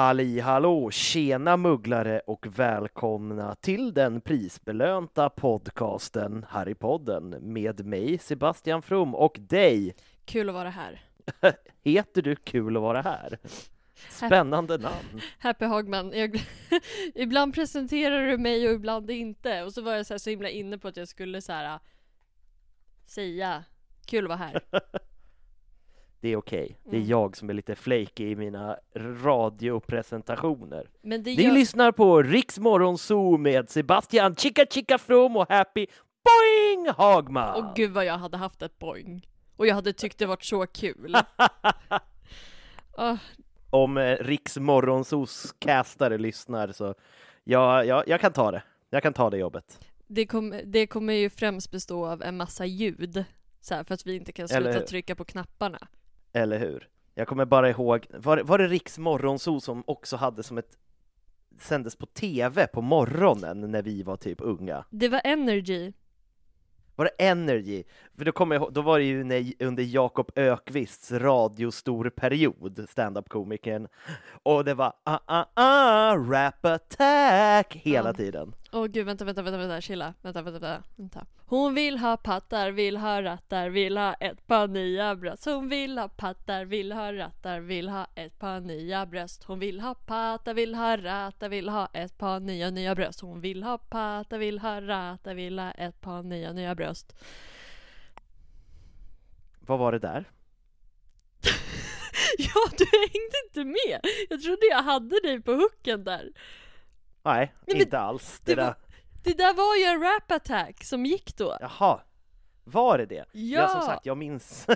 Halli hallå, tjena mugglare och välkomna till den prisbelönta podcasten Harrypodden med mig Sebastian From och dig. Kul att vara här. Heter du Kul att vara här? Spännande namn. Happy Hagman. Jag, ibland presenterar du mig och ibland inte. Och så var jag så, här så himla inne på att jag skulle så här säga kul att vara här. Det är okej. Okay. Det är Mm. jag som är lite flaky i mina radiopresentationer. Men det Ni gör... lyssnar på Riks Morgonzoo med Sebastian Chica Chica From och Happy Boing Hagman! Åh gud vad jag hade haft ett boing. Och jag hade tyckt det varit så kul. Åh, Om eh, Riks Morgonzoos castare lyssnar så ja, ja, jag kan ta det. Jag kan ta det jobbet. det, kom, det kommer ju främst bestå av en massa ljud. Så här, för att vi inte kan sluta Eller trycka på knapparna. Eller hur? Jag kommer bara ihåg, var, var det Riks Morgonzoo som också hade som ett sändes på TV på morgonen när vi var typ unga? Det var Energy. Var det Energy? För då kommer jag ihåg, då var det ju när, under Jakob Ökvists radiostorperiod, stand-up-komikern, och det var ah ah ah, rap attack hela Ja. tiden. Åh gud, vänta, vänta, vänta, vänta, chilla. Vänta, vänta, vänta, vänta. Hon vill ha pattar, vill ha rattar, vill ha ett par nya bröst. Hon vill ha pattar, vill ha rattar, vill ha ett par nya bröst. Hon vill ha pattar, vill ha rattar, vill ha ett par nya, nya bröst. Hon vill ha pattar, vill ha rattar, vill ha ett par nya, nya bröst. Vad var det där? Ja, du hängde inte med! Jag trodde jag hade dig på hooken där. Nej, men inte alls. Det det var- där. Det där var ju en rap attack som gick då. Jaha, var det det? Ja. som sagt, jag minns.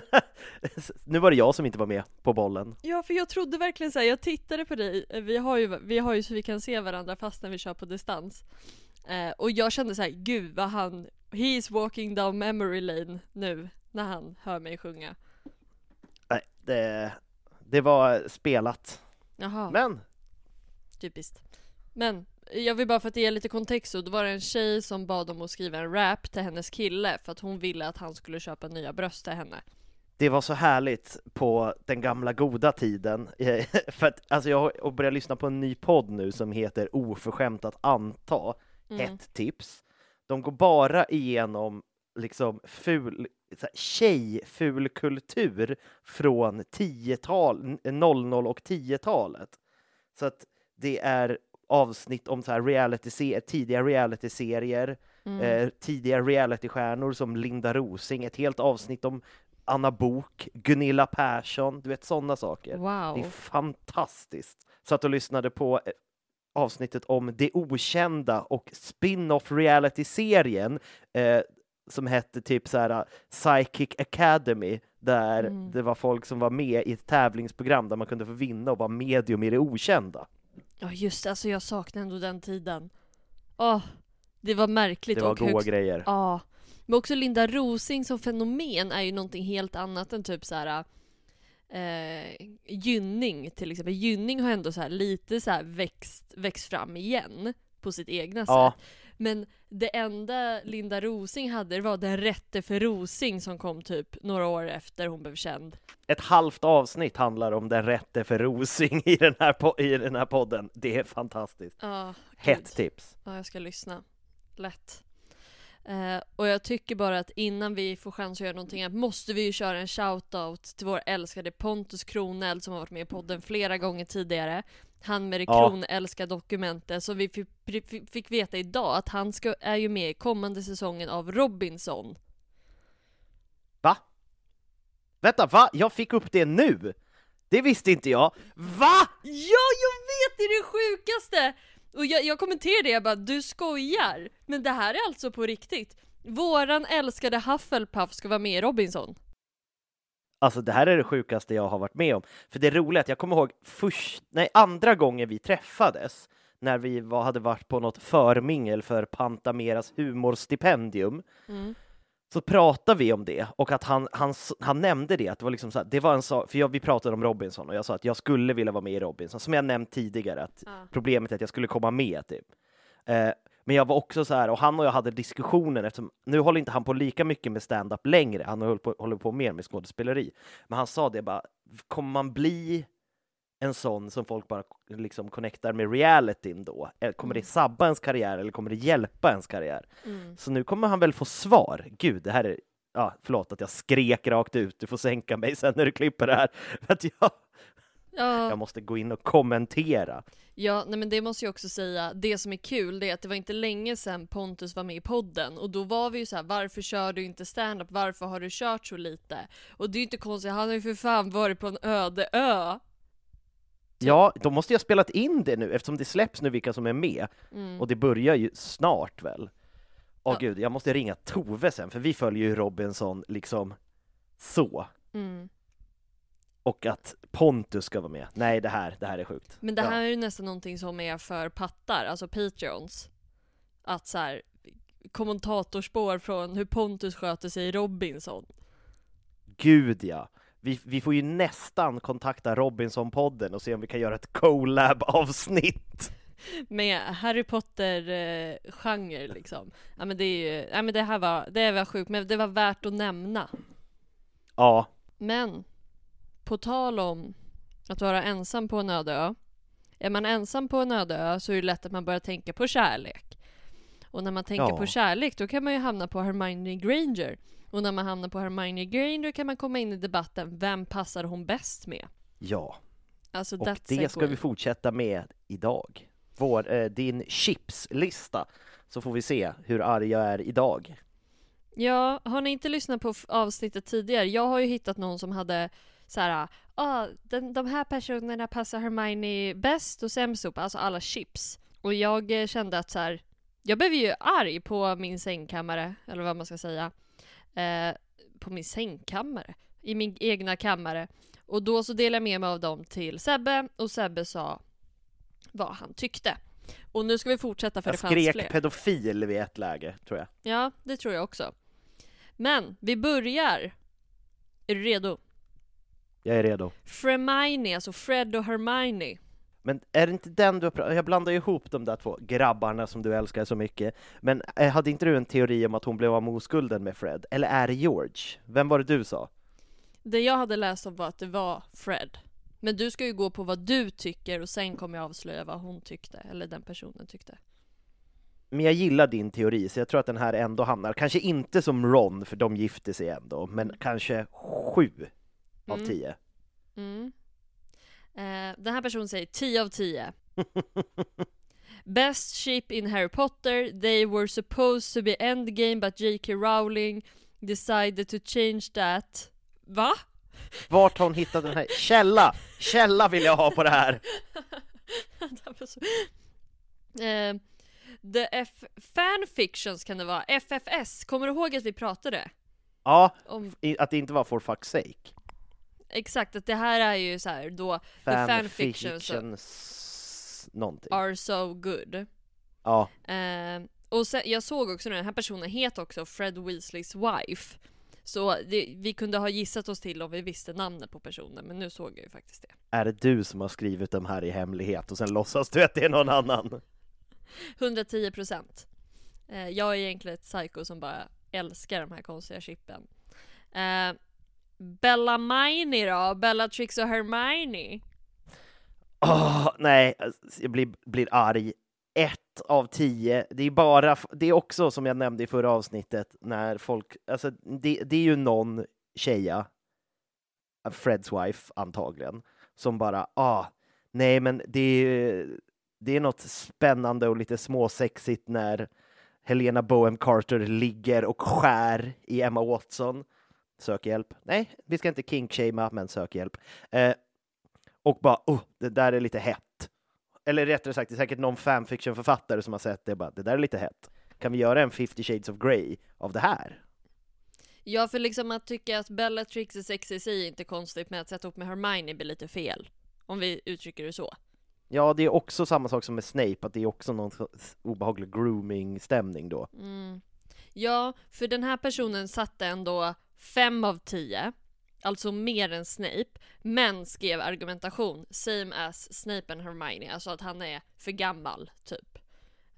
nu var det jag som inte var med på bollen. Ja, för jag trodde verkligen så här, jag tittade på dig, eh, vi har ju, vi har ju så vi kan se varandra fast när vi kör på distans. Eh, och jag kände så här, gud vad han, he is walking down memory lane nu, när han hör mig sjunga. Nej, det, det var spelat. Jaha, Men typiskt. Men, jag vill bara för att ge lite kontext så, då var det en tjej som bad om att skriva en rap till hennes kille för att hon ville att han skulle köpa nya bröst till henne. det var så härligt på den gamla goda tiden. Eh, För att alltså jag har börjat lyssna på en ny podd nu som heter Oförskämt att anta. Mm. Ett tips. De går bara igenom liksom ful, så här, tjejfulkultur från 10-tal, 00 och 10-talet. Så att det är avsnitt om så här reality tidiga reality-serier, Mm. eh, tidiga realitystjärnor som Linda Rosing, ett helt avsnitt om Anna Bok, Gunilla Persson, du vet sådana saker. Det Wow. är fantastiskt. Satt och lyssnade på eh, avsnittet om Det Okända och spin-off reality-serien eh, som hette typ så här uh, Psychic Academy där Mm. det var folk som var med i ett tävlingsprogram där man kunde få vinna och vara medium i det okända. Ja just det, alltså jag saknar ändå den tiden. Åh, det var märkligt Det var och goa högst... grejer. Ja. Men också Linda Rosing som fenomen är ju någonting helt annat än typ så här. Eh, Gynning till exempel. Gynning har ändå så här lite så här växt, växt fram igen på sitt egna Ja. sätt. Men det enda Linda Rosing hade var Den rätte för Rosing som kom typ några år efter hon blev känd. Ett halvt avsnitt handlar om den rätte för Rosing i den här, po- i den här podden. Det är fantastiskt. Ja, Hett tips. Ja, jag ska lyssna. Lätt. Eh, och jag tycker bara att innan vi får chans att göra någonting måste vi ju köra en shout-out till vår älskade Pontus Kroneld som har varit med i podden flera gånger tidigare. Han med det Ja. kronälska dokumentet som vi fick veta idag att han ska, är ju med i kommande säsongen av Robinson. Va? Vänta, va? Jag fick upp det nu! Det visste inte jag. Va? Ja, jag vet! Det är det sjukaste! Och jag, jag kommenterade det, jag bara du skojar! Men det här är alltså på riktigt. Våran älskade Hufflepuff ska vara med i Robinson. Alltså det här är det sjukaste jag har varit med om. För det är roligt, att jag kommer ihåg först, nej, andra gången vi träffades, när vi var, hade varit på något förmingel för Pantameras humorstipendium, Mm. så pratade vi om det och att han, han, han nämnde det, att det var liksom så här, det var en sak, för jag, vi pratade om Robinson och jag sa att jag skulle vilja vara med i Robinson, som jag nämnt tidigare, att Ja. problemet är att jag skulle komma med typ. Eh, men jag var också så här, och han och jag hade diskussionen eftersom nu håller inte han på lika mycket med stand-up längre, han håller på, håller på mer med skådespeleri. Men han sa det bara, kommer man bli en sån som folk bara liksom connectar med realityn då? Kommer det sabba ens karriär eller kommer det hjälpa ens karriär? Mm. Så nu kommer han väl få svar. Gud, det här är, ja, förlåt att jag skrek rakt ut, du får sänka mig sen när du klipper det här. För att jag, Ja, jag måste gå in och kommentera. ja nej men det måste jag också säga, det som är kul det är att det var inte länge sedan Pontus var med i podden och då var vi ju så här: varför kör du inte stand-up? Varför har du kört så lite? Och det är ju inte konstigt, han har ju för fan varit på en öde ö. Ja, då måste jag spelat in det nu eftersom det släpps nu vilka som är med. Mm. Och det börjar ju snart väl. Åh Ja. gud, jag måste ringa Tove sen för vi följer ju Robinson liksom så. Mm. Och att Pontus ska vara med. Nej, det här, det här är sjukt. Men det Ja. här är ju nästan någonting som är för pattar, alltså Patreons. Att så här kommentatorspår från hur Pontus sköter sig i Robinson. Gud ja. Vi, vi får ju nästan kontakta Robinson-podden och se om vi kan göra ett collab-avsnitt. Med Harry Potter-genre liksom. Ja men det är ju, ja men det här var, det var sjukt, men det var värt att nämna. Ja, Men, på tal om att vara ensam på en öde ö. Är man ensam på en öde ö så är det lätt att man börjar tänka på kärlek. Och när man tänker Ja. på kärlek då kan man ju hamna på Hermione Granger. Och när man hamnar på Hermione Granger kan man komma in i debatten, vem passar hon bäst med? ja. Alltså Och det ska vi fortsätta med idag. Vår, eh, din chipslista. Så får vi se hur arg jag är idag. Ja, har ni inte lyssnat på avsnittet tidigare? Jag har ju hittat någon som hade så här, ah, den, de här personerna passar Hermione bäst och sämst ihop, alltså alla chips. Och jag eh, kände att så här, jag blev ju arg på min sängkammare, eller vad man ska säga. Eh, på min sängkammare? I min egna kammare. Och då så delade jag med mig av dem till Sebbe, och Sebbe sa vad han tyckte. Och nu ska vi fortsätta för Jag det fanns skrek fler. pedofil vid ett läge, tror jag. Ja, det tror jag också. Men vi börjar. Är du redo? Jag är redo. Fremine, alltså Fred och Hermione. Men är det inte den du har pratat Jag blandar ihop de där två grabbarna som du älskar så mycket. Men eh, hade inte du en teori om att hon blev av med oskulden med Fred? Eller är det George? Vem var det du sa? Det jag hade läst om var att det var Fred. Men du ska ju gå på vad du tycker och sen kommer jag avslöja vad hon tyckte, eller den personen tyckte. Men jag gillar din teori, så jag tror att den här ändå hamnar, kanske inte som Ron, för de gifte sig ändå, men kanske sju av Mm. tio. Mm. Eh, den här personen säger 10 av 10. Best ship in Harry Potter, they were supposed to be endgame but J.K. Rowling decided to change that. Va? Vart har hon hittat den här? Källa! Källa vill jag ha på det här! Eh, The F fanfictions kan det vara, FFS, kommer du ihåg att vi pratade? Ja, Om, att det inte var for fuck's sake. Exakt, att det här är ju så här då The fanfictions någonting. are so good. Ja, Eh, och sen, jag såg också nu, den här personen heter också Fred Weasleys wife. Så det, vi kunde ha gissat oss till om vi visste namnet på personen, men nu såg jag ju faktiskt det. är det du som har skrivit de här i hemlighet och sen låtsas du att det är någon annan? 110 procent. Eh, jag är egentligen ett psycho som bara älskar de här konstiga chippen. Eh, Bella Miney då? Bellatrix och Hermione? Åh, nej, alltså, jag blir, blir arg. Ett av tio. Det är bara, det är också som jag nämnde i förra avsnittet när folk, alltså det, det är ju någon tjeja, eh, Freds wife antagligen, som bara, ah, nej men det är, det är något spännande och lite småsexigt när Helena Bohem Carter ligger och skär i Emma Watson. Sök hjälp. Nej, vi ska inte kinkshamea, men sök hjälp. Eh, och bara, oh, det där är lite hett. Eller rättare sagt, det är säkert någon fanfiction-författare som har sett det bara, det där är lite hett. Kan vi göra en 50 shades of Grey av det här? Ja, för liksom att tycka att Bellatrix är sexig i sig är inte konstigt, men att sätta upp med Hermione blir lite fel. Om vi uttrycker det så. Ja, det är också samma sak som med Snape, att det är också någon obehaglig grooming-stämning då. Mm. Ja, för den här personen satte ändå fem av tio, alltså mer än Snape, men skrev argumentation same as Snape and Hermione, alltså att han är för gammal typ.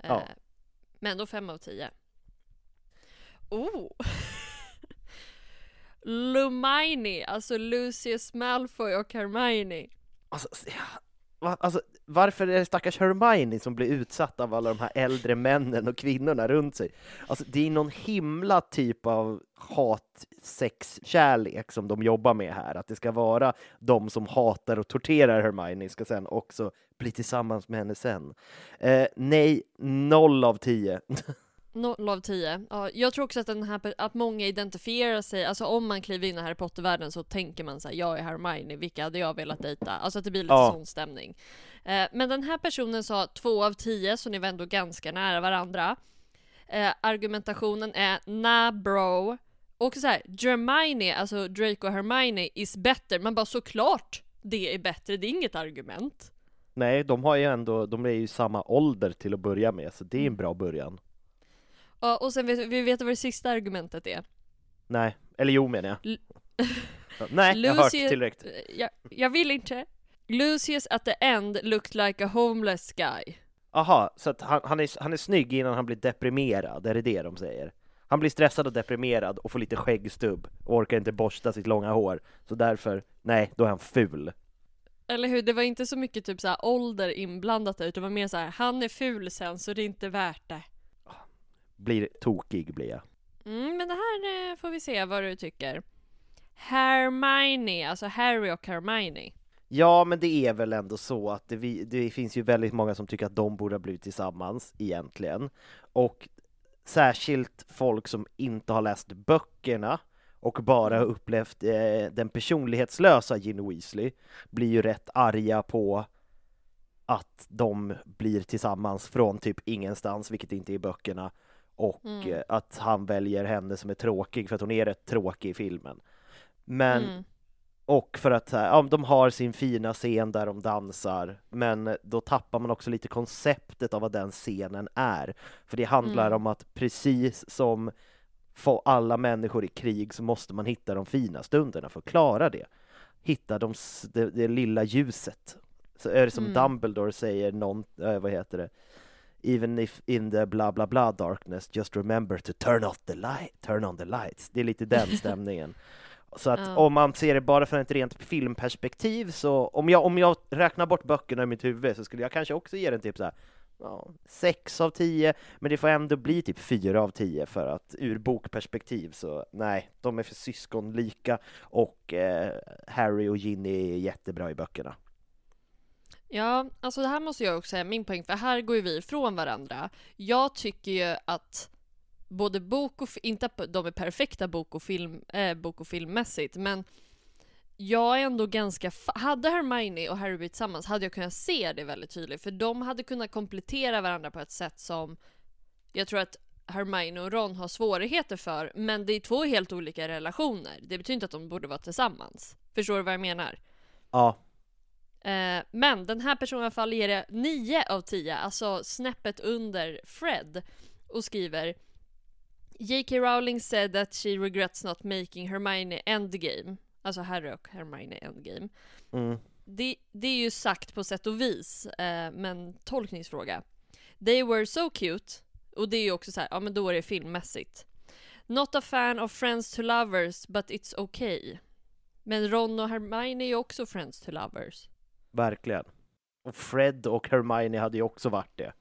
Ja. Eh, men ändå fem av tio. Oh! Lumini, alltså Lucius Malfoy och Hermione. Alltså, alltså, varför är det stackars Hermione som blir utsatt av alla de här äldre männen och kvinnorna runt sig? Alltså, det är någon himla typ av hat, sex, kärlek som de jobbar med här. Att det ska vara de som hatar och torterar Hermione ska sen också bli tillsammans med henne sen. Eh, nej, noll av tio. Noll av tio. Ja, jag tror också att, den här, att många identifierar sig, alltså om man kliver in i Harry Potter-världen så tänker man så här, jag är Hermione, vilka hade jag velat dejta? Alltså att det blir lite Ja. sån stämning. Eh, men den här personen sa två av tio, så ni var ändå ganska nära varandra. Eh, argumentationen är nah bro. Och så här, Hermione, alltså Draco och Hermione is better. Man bara såklart det är bättre, det är inget argument. Nej, de har ju ändå, de är ju samma ålder till att börja med, så det är en bra början. Ja, och sen vet vi vet vad det sista argumentet är. Nej, eller jo menar jag. L- Nej, jag har hört Lucius- tillräckligt. Jag, jag vill inte. Lucius at the end looked like a homeless guy. Aha, så att han, han, är, han är snygg innan han blir deprimerad, är det det de säger? Han blir stressad och deprimerad och får lite skäggstubb och orkar inte borsta sitt långa hår. Så därför, nej, då är han ful. Eller hur? Det var inte så mycket typ så här ålder inblandat där, utan det var mer så här, han är ful sen så det är inte värt det. Blir tokig blir jag. Mm, men det här eh, får vi se vad du tycker. Hermione, alltså Harry och Hermione. Ja, men det är väl ändå så att det, vi, det finns ju väldigt många som tycker att de borde ha blivit tillsammans egentligen. Och särskilt folk som inte har läst böckerna och bara har upplevt eh, den personlighetslösa Ginny Weasley blir ju rätt arga på att de blir tillsammans från typ ingenstans, vilket inte är i böckerna, och Mm. eh, att han väljer henne som är tråkig för att hon är rätt tråkig i filmen. Men Mm. och för att ja, de har sin fina scen där de dansar, men då tappar man också lite konceptet av vad den scenen är. För det handlar Mm. om att precis som för alla människor i krig så måste man hitta de fina stunderna för att klara det. Hitta de, det, det lilla ljuset. Så är det som Mm. Dumbledore säger, någon, äh, vad heter det? Even if in the bla bla bla darkness, just remember to turn off the light, turn on the lights. Det är lite den stämningen. Så att Ja. om man ser det bara från ett rent filmperspektiv så om jag, om jag räknar bort böckerna i mitt huvud så skulle jag kanske också ge den typ så här, ja, sex av tio, men det får ändå bli typ fyra av tio för att ur bokperspektiv så nej, de är för syskonlika och eh, Harry och Ginny är jättebra i böckerna. Ja, alltså det här måste jag också säga min poäng, för här går ju vi ifrån varandra. Jag tycker ju att både bok och, inte att de är perfekta bok och, film, eh, bok och filmmässigt, men jag är ändå ganska... Hade Hermione och Harry blivit tillsammans hade jag kunnat se det väldigt tydligt. För de hade kunnat komplettera varandra på ett sätt som jag tror att Hermione och Ron har svårigheter för. Men det är två helt olika relationer. Det betyder inte att de borde vara tillsammans. Förstår du vad jag menar? Ja, Eh, men den här personen i alla fall ger det 9 av 10, alltså snäppet under Fred. Och skriver J.K. Rowling said that she regrets not making Hermione endgame. Alltså Harry och Hermione endgame. mm. Det, det är ju sagt på sätt och vis, eh, men tolkningsfråga. They were so cute, och det är ju också så här, ja men då är det filmmässigt. Not a fan of Friends to Lovers, but it's okay. Men Ron och Hermione är ju också Friends to Lovers. Verkligen. Och Fred och Hermione hade ju också varit det.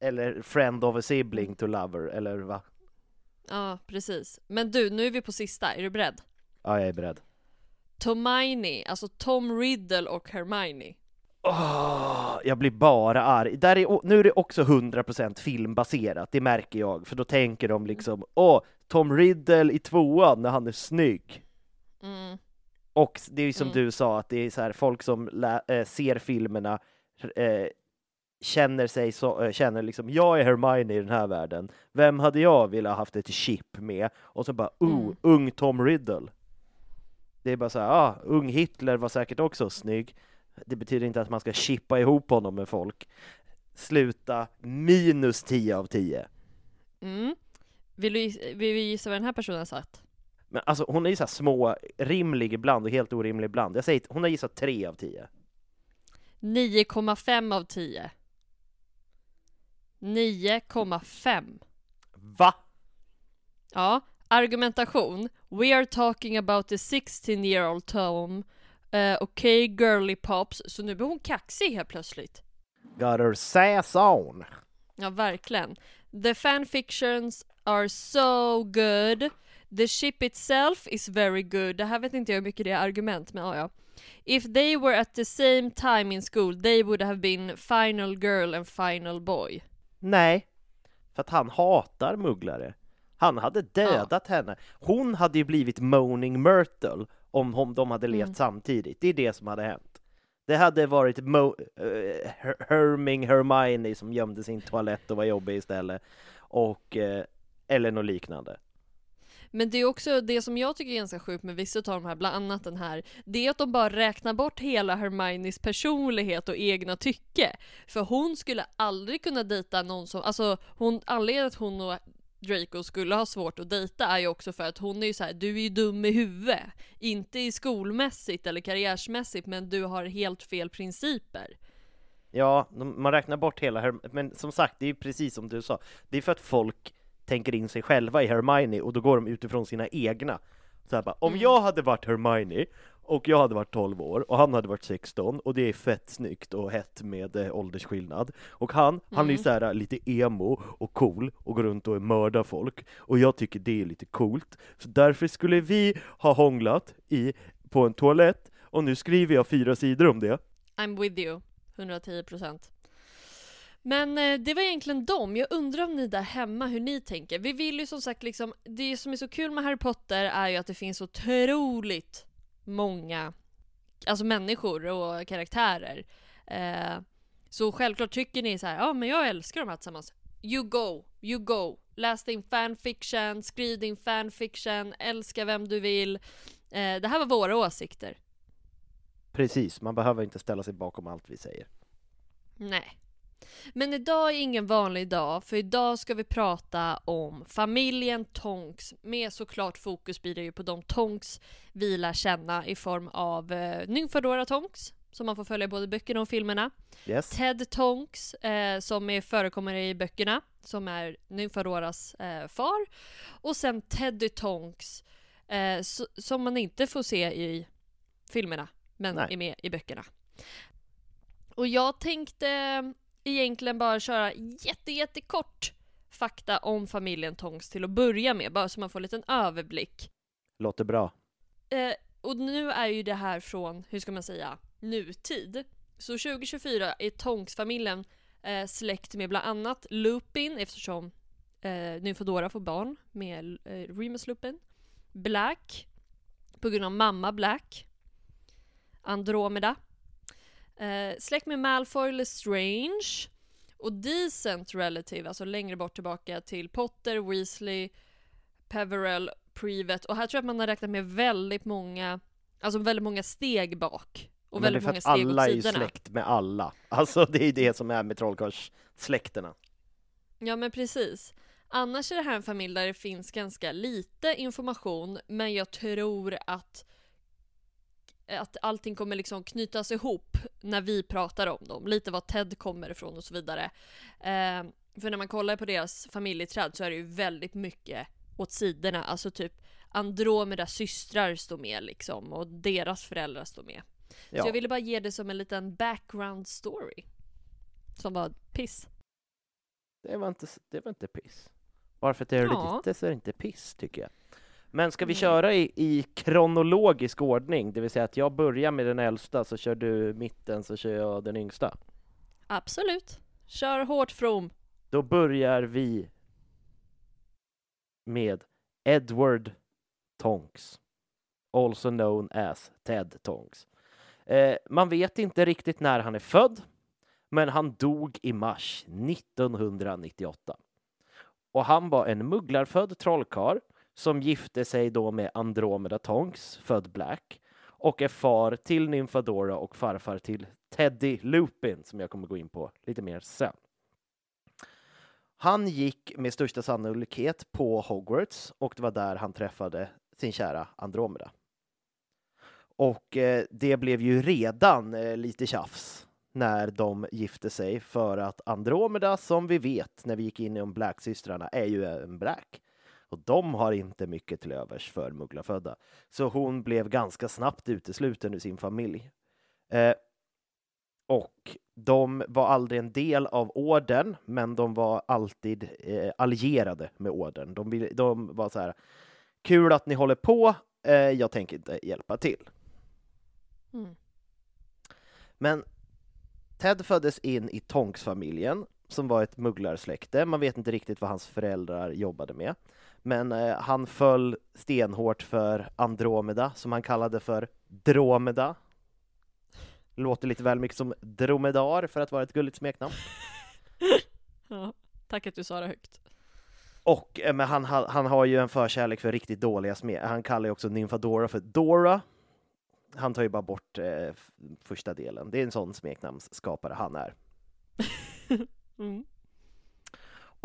Eller friend of a sibling to lover, eller va? Ja, precis. Men du, nu är vi på sista. Är du beredd? Ja, jag är beredd. Tomini, alltså Tom Riddle och Hermione. Åh, jag blir bara arg. Där är, nu är det också 100% filmbaserat, det märker jag. För då tänker de liksom, åh, Tom Riddle i tvåan när han är snygg. Mm. Och det är ju som Mm. du sa, att det är så här, folk som lä- äh, ser filmerna äh, känner sig så, äh, känner liksom, jag är Hermione i den här världen. Vem hade jag velat haft ett chip med? Och så bara, oh, Mm. ung Tom Riddle. Det är bara så här, ah, ung Hitler var säkert också snygg. Det betyder inte att man ska chippa ihop honom med folk. Sluta minus 10 av 10. Mm. Vill, du, vill vi gissa vad den här personen sagt? Men alltså hon så här små, rimlig ibland och helt orimlig ibland. Jag säger, hon har gissat 3 av 10. 9,5 av 10. 9,5. Va? Ja, argumentation. We are talking about the 16 year old Tom. Uh, okay girly pops. Så nu blir hon kaxig helt plötsligt. Got her sass on. Ja, verkligen. The fanfictions are so good. The ship itself is very good. Det här vet inte jag hur mycket det är argument, men ja, ja. If they were at the same time in school, they would have been final girl and final boy. Nej, för att han hatar mugglare. Han hade dödat henne. Hon hade ju blivit Moaning Myrtle om, om de hade levt Mm. samtidigt. Det är det som hade hänt. Det hade varit Mo- Her- Herming Hermione som gömde sin toalett och var jobbig istället. Och, eh, eller något liknande. Men det är också det som jag tycker är ganska sjukt med vissa av de här, bland annat den här, det är att de bara räknar bort hela Hermines personlighet och egna tycke. För hon skulle aldrig kunna dejta någon som, alltså hon, anledningen att hon och Draco skulle ha svårt att dejta är ju också för att hon är ju så här, du är ju dum i huvudet. Inte i skolmässigt eller karriärsmässigt, men du har helt fel principer. Ja, man räknar bort hela men som sagt, det är ju precis som du sa. Det är för att folk tänker in sig själva i Hermione och då går de utifrån sina egna. Så här bara, om Mm. jag hade varit Hermione och jag hade varit 12 år och han hade varit 16 och det är fett snyggt och hett med eh, åldersskillnad och han, han är ju Mm. så här lite emo och cool och går runt och mördar folk och jag tycker det är lite coolt så därför skulle vi ha hånglat i, på en toalett och nu skriver jag fyra sidor om det I'm with you, 110%. Men eh, det var egentligen dem. Jag undrar om ni där hemma, hur ni tänker. Vi vill ju som sagt liksom, det som är så kul med Harry Potter är ju att det finns otroligt många, alltså människor och karaktärer. Eh, så självklart tycker ni så här, ja men jag älskar de här tillsammans. You go, you go. Läs din fanfiction, skriv din fanfiction, älska vem du vill. Eh, det här var våra åsikter. Precis, man behöver inte ställa sig bakom allt vi säger. Nej. Men idag är ingen vanlig dag, för idag ska vi prata om familjen Tonks. Med såklart fokus blir det ju på de Tonks vi lär känna i form av eh, Nymfadora Tonks, som man får följa både i böckerna och filmerna. Yes? Ted Tonks, eh, som är, förekommer i böckerna, som är Nymfadoras eh, far. Och sen Teddy Tonks, eh, som man inte får se i filmerna, men Nej. är med i böckerna. Och jag tänkte egentligen bara köra jätte, jättekort fakta om familjen Tonks till att börja med, bara så man får en liten överblick. Låter bra. Eh, och nu är ju det här från, hur ska man säga, nutid. Så 2024 är Tonks-familjen eh, släkt med bland annat Lupin eftersom eh, Nymfadora får barn med eh, Remus Lupin. Black, på grund av mamma Black. Andromeda. Eh, släkt med Malfoy Lestrange. Och Decent Relative, alltså längre bort tillbaka till Potter, Weasley, Peverell, Privet. Och här tror jag att man har räknat med väldigt många, alltså väldigt många steg bak. Och Men det är väldigt för många att steg alla är ju släkt med alla. Alltså det är det som är med trollkarlssläkterna. Ja men precis. Annars är det här en familj där det finns ganska lite information men jag tror att att allting kommer liksom knytas ihop när vi pratar om dem. Lite var Ted kommer ifrån och så vidare. Eh, för när man kollar på deras familjeträd så är det ju väldigt mycket åt sidorna. Alltså typ Andromedas systrar står med liksom och deras föräldrar står med. Ja. Så jag ville bara ge det som en liten background story. Som var piss. Det var inte, det var inte piss. Bara för att det är Ja. lite så är det inte piss, tycker jag. Men ska vi Nej. köra i, i kronologisk ordning, det vill säga att jag börjar med den äldsta, så kör du mitten, så kör jag den yngsta. Absolut. Kör hårt From. Då börjar vi med Edward Tonks, also known as Ted Tonks. Eh, man vet inte riktigt när han är född, men han dog i mars 1998. Och han var en mugglarfödd trollkarl som gifte sig då med Andromeda Tonks, född Black, och är far till Nymfadora och farfar till Teddy Lupin, som jag kommer gå in på lite mer sen. Han gick med största sannolikhet på Hogwarts och det var där han träffade sin kära Andromeda. Och eh, det blev ju redan eh, lite tjafs när de gifte sig för att Andromeda, som vi vet när vi gick in i de Black-systrarna, är ju en Black. Och de har inte mycket till övers för mugglarfödda. Så hon blev ganska snabbt utesluten ur sin familj. Eh, och de var aldrig en del av orden, men de var alltid eh, allierade med orden. De, de var så här, kul att ni håller på, eh, jag tänker inte hjälpa till. Mm. Men Ted föddes in i Tonks-familjen, som var ett mugglarsläkte. Man vet inte riktigt vad hans föräldrar jobbade med. Men eh, han föll stenhårt för Andromeda, som han kallade för Dromeda. Låter lite väl mycket som dromedar för att vara ett gulligt smeknamn. Ja, tack att du sa det högt. Och eh, men han, ha- han har ju en förkärlek för riktigt dåliga smek. Han kallar ju också Nymfadora för Dora. Han tar ju bara bort eh, första delen. Det är en sån smeknamnsskapare han är. Mm.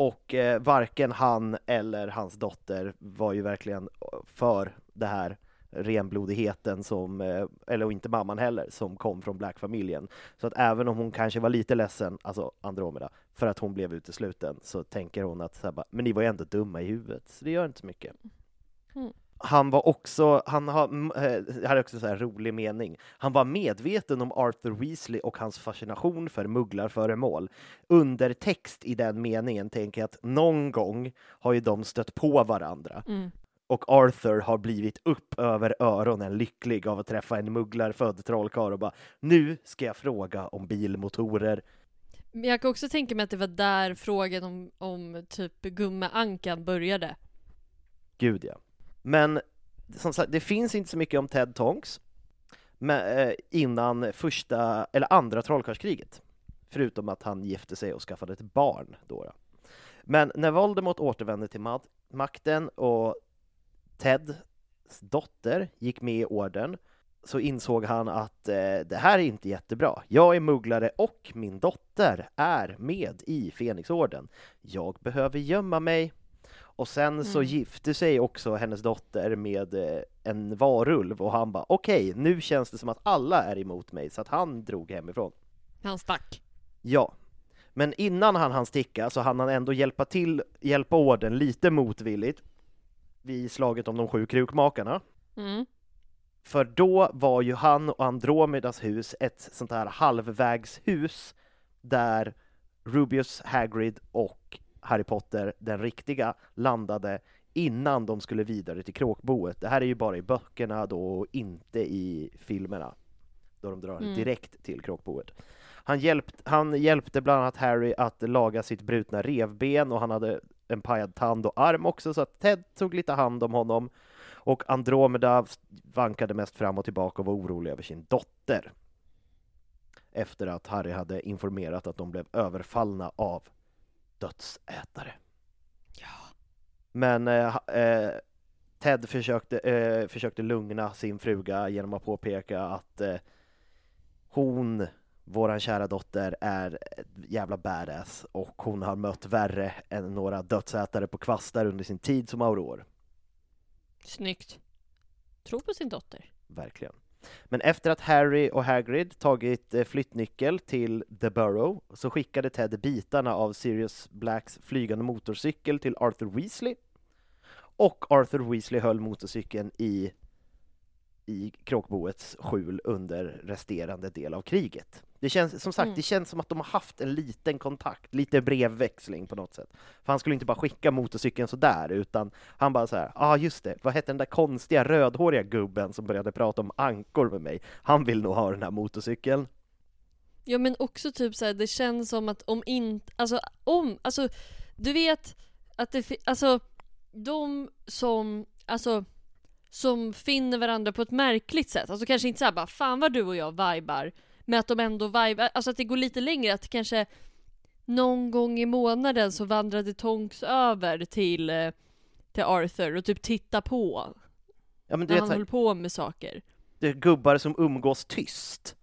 Och eh, varken han eller hans dotter var ju verkligen för det här renblodigheten som, eh, eller och inte mamman heller, som kom från Black-familjen. Så att även om hon kanske var lite ledsen, alltså Andromeda, för att hon blev utesluten, så tänker hon att så här, bara, men ni var ju ändå dumma i huvudet, så det gör inte så mycket. Mm. Han var också, han har, eh, här är också en så här rolig mening, han var medveten om Arthur Weasley och hans fascination för mugglarföremål. Undertext i den meningen tänker jag att någon gång har ju de stött på varandra Mm. och Arthur har blivit upp över öronen lycklig av att träffa en mugglarfödd trollkarl och bara nu ska jag fråga om bilmotorer. Men jag kan också tänka mig att det var där frågan om, om typ gummeankan började. Gud ja. Men som sagt, det finns inte så mycket om Ted Tonks men, eh, innan första eller andra trollkarlskriget. Förutom att han gifte sig och skaffade ett barn då. då. Men när Voldemort återvände till mad- makten och Teds dotter gick med i orden så insåg han att eh, det här är inte jättebra. Jag är mugglare och min dotter är med i Fenixorden. Jag behöver gömma mig. Och sen så Mm. gifte sig också hennes dotter med eh, en varulv och han bara okej, nu känns det som att alla är emot mig så att han drog hemifrån. Han stack. Ja, men innan han hann sticka så hann han ändå hjälpa till, hjälpa orden lite motvilligt vid slaget om de sju krukmakarna. Mm. För då var ju han och Andromedas hus ett sånt här halvvägshus där Rubius, Hagrid och Harry Potter, den riktiga, landade innan de skulle vidare till kråkboet. Det här är ju bara i böckerna då och inte i filmerna, då de drar Mm. direkt till kråkboet. Han, hjälpt, han hjälpte bland annat Harry att laga sitt brutna revben och han hade en pajad tand och arm också, så att Ted tog lite hand om honom. Och Andromeda vankade mest fram och tillbaka och var orolig över sin dotter. Efter att Harry hade informerat att de blev överfallna av dödsätare. Ja. Men eh, eh, Ted försökte, eh, försökte lugna sin fruga genom att påpeka att eh, hon, våran kära dotter, är ett jävla badass och hon har mött värre än några dödsätare på kvastar under sin tid som auror. Snyggt. Tro på sin dotter. Verkligen. Men efter att Harry och Hagrid tagit eh, flyttnyckel till The Burrow så skickade Ted bitarna av Sirius Blacks flygande motorcykel till Arthur Weasley. Och Arthur Weasley höll motorcykeln i, i kråkboets skjul under resterande del av kriget. Det känns som sagt, Mm. det känns som att de har haft en liten kontakt, lite brevväxling på något sätt. För han skulle inte bara skicka motorcykeln sådär, utan han bara så här, ja ah, just det, vad hette den där konstiga rödhåriga gubben som började prata om ankor med mig? Han vill nog ha den här motorcykeln. Ja men också typ såhär, det känns som att om inte, alltså om, alltså du vet att det, alltså de som, alltså som finner varandra på ett märkligt sätt, alltså kanske inte såhär bara fan vad du och jag vibar, men att de ändå vibar, alltså att det går lite längre, att kanske någon gång i månaden så vandrade Tonks över till, eh, till Arthur och typ titta på Ja men du när vet, han höll på med saker. det är gubbar som umgås tyst.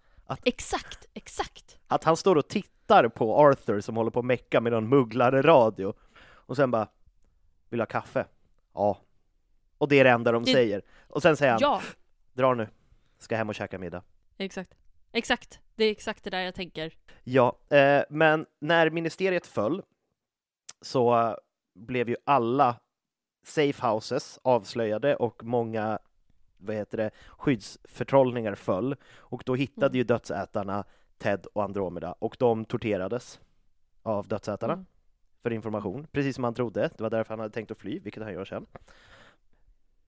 Exakt, exakt! Att han står och tittar på Arthur som håller på att mecka med någon mugglare radio och sen bara Vill du ha kaffe? Ja. Och det är det enda de Det- säger. Och sen säger han Ja, Dra nu. Ska hem och käka middag. exakt. Exakt, det är exakt det där jag tänker. Ja, eh, men när ministeriet föll så blev ju alla safe houses avslöjade och många vad heter det, skyddsförtrollningar föll och då hittade Mm. ju dödsätarna Ted och Andromeda och de torterades av dödsätarna Mm. för information, precis som han trodde. Det var därför han hade tänkt att fly, vilket han gör sen.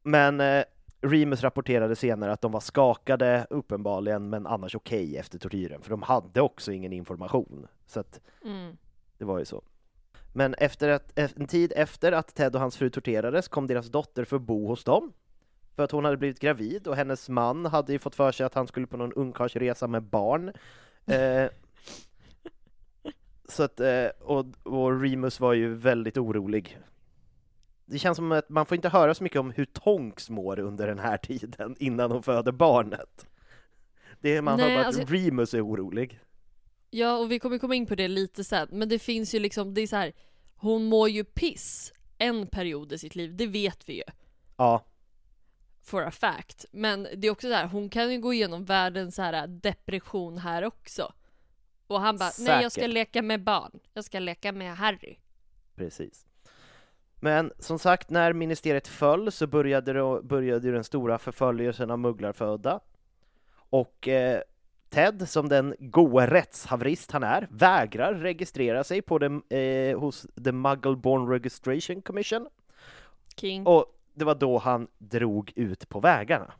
Men eh, Remus rapporterade senare att de var skakade uppenbarligen, men annars okej efter tortyren, för de hade också ingen information. Så att Mm. det var ju så. Men efter att, en tid efter att Ted och hans fru torterades kom deras dotter för att bo hos dem. För att hon hade blivit gravid och hennes man hade ju fått för sig att han skulle på någon ungkarlsresa med barn. Eh, så att, eh, och, och Remus var ju väldigt orolig. Det känns som att man får inte höra så mycket om hur Tonks mår under den här tiden innan hon föder barnet. Det är, man Nej, hör bara att alltså- Remus är orolig. Ja, och vi kommer komma in på det lite sen, men det finns ju liksom, det är så här. hon mår ju piss en period i sitt liv, det vet vi ju. Ja, For a fact. Men det är också så här, hon kan ju gå igenom världens så här depression här också. Och han bara, nej jag ska leka med barn. Jag ska leka med Harry. Precis. Men som sagt, när ministeriet föll så började, det, började den stora förföljelsen av mugglarfödda. Och eh, Ted, som den goa rättshaverist han är, vägrar registrera sig på den, eh, hos The Muggleborn Registration Commission. King. Och det var då han drog ut på vägarna.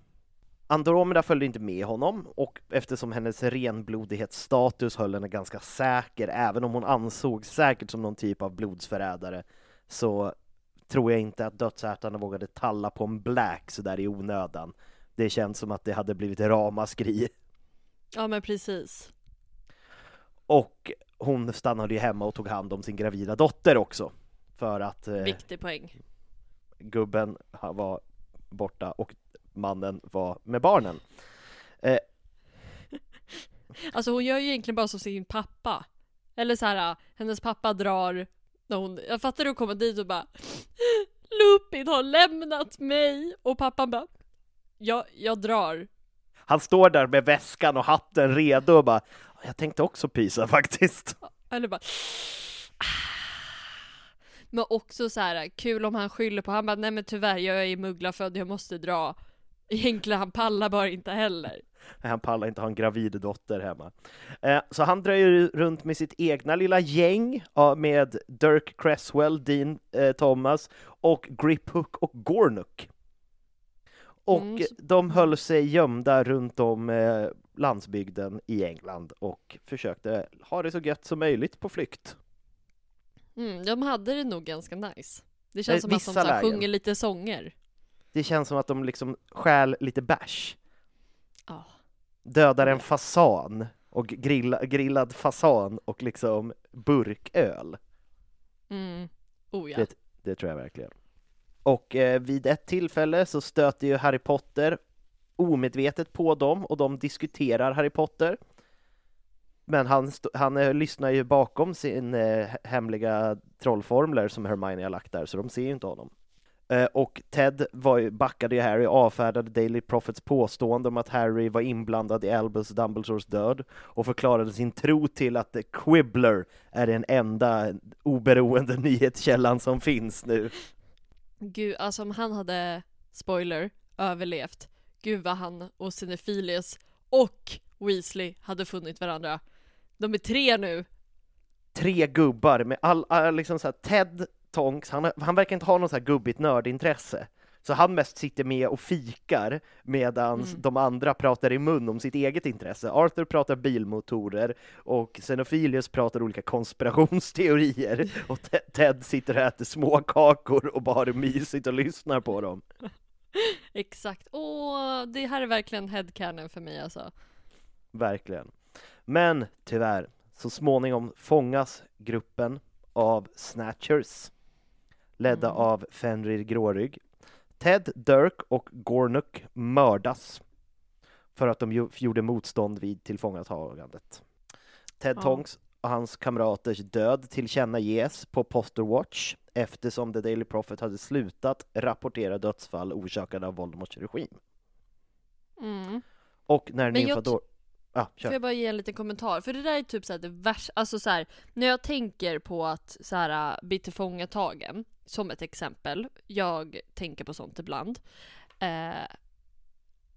Andromeda följde inte med honom och eftersom hennes renblodighetsstatus höll henne ganska säker, även om hon ansågs säkert som någon typ av blodsförrädare, så tror jag inte att dödsätarna vågade talla på en Black så där i onödan. Det känns som att det hade blivit ramaskri. Ja men precis. Och hon stannade ju hemma och tog hand om sin gravida dotter också. För att eh, Viktig poäng. gubben var borta och mannen var med barnen. Alltså hon gör ju egentligen bara som sin pappa. Eller så här, hennes pappa drar när hon, jag fattar hon kommer dit och bara Lupin har lämnat mig! Och pappan bara jag, jag drar. Han står där med väskan och hatten redo och bara Jag tänkte också pysa faktiskt. Eller bara Men också så här kul om han skyller på, han bara nej men tyvärr jag är mugglarfödd, jag måste dra. Egentligen han pallar bara inte heller. Han pallar inte ha en gravid dotter hemma. Eh, Så han dröjer runt med sitt egna lilla gäng med Dirk Cresswell, Dean eh, Thomas och Grip Hook och Gornuk. Och Mm, de höll sig gömda runt om eh, landsbygden i England och försökte ha det så gött som möjligt på flykt. Mm, de hade det nog ganska nice. Det känns som att de så sjunger lite sånger. Det känns som att de liksom stjäl lite bärs. Ja. Dödar en fasan och grilla, grillad fasan och liksom burköl. Mm. Oh ja. Det, det tror jag verkligen. Och eh, vid ett tillfälle så stöter ju Harry Potter omedvetet på dem och de diskuterar Harry Potter. Men han, han eh, lyssnar ju bakom sin eh, hemliga trollformler som Hermione har lagt där, så de ser ju inte honom. Eh, och Ted var backade ju Harry och avfärdade Daily Prophets påstående om att Harry var inblandad i Albus Dumbledores död och förklarade sin tro till att Quibbler är den enda oberoende nyhetskällan som finns nu. Gud, alltså om han hade, spoiler, överlevt. Gud vad han och Cinephilius och Weasley hade funnit varandra. De är tre nu. Tre gubbar med all, all liksom så här, Ted Tonks, han, han verkar inte ha något så här gubbigt nördintresse. Så han mest sitter med och fikar medan Mm. de andra pratar i mun om sitt eget intresse. Arthur pratar bilmotorer och Xenophilius pratar olika konspirationsteorier och Te- Ted sitter och äter småkakor och bara har det mysigt och lyssnar på dem. Exakt. Åh, det här är verkligen headcanon för mig alltså. Verkligen. Men tyvärr, så småningom fångas gruppen av Snatchers, ledda Mm. av Fenrir Grårygg. Ted, Dirk och Gornuk mördas för att de gjorde motstånd vid tillfångatagandet. Ted Ja. Tonks och hans kamraters död tillkännages på Poster Watch eftersom The Daily Prophet hade slutat rapportera dödsfall orsakade av Voldemorts regim. Mm. Och när Nymfador... Ah, kör. Får jag bara ge en liten kommentar? För det där är typ såhär det värsta, alltså såhär när jag tänker på att såhär bli tillfångatagen, som ett exempel, jag tänker på sånt ibland. Eh,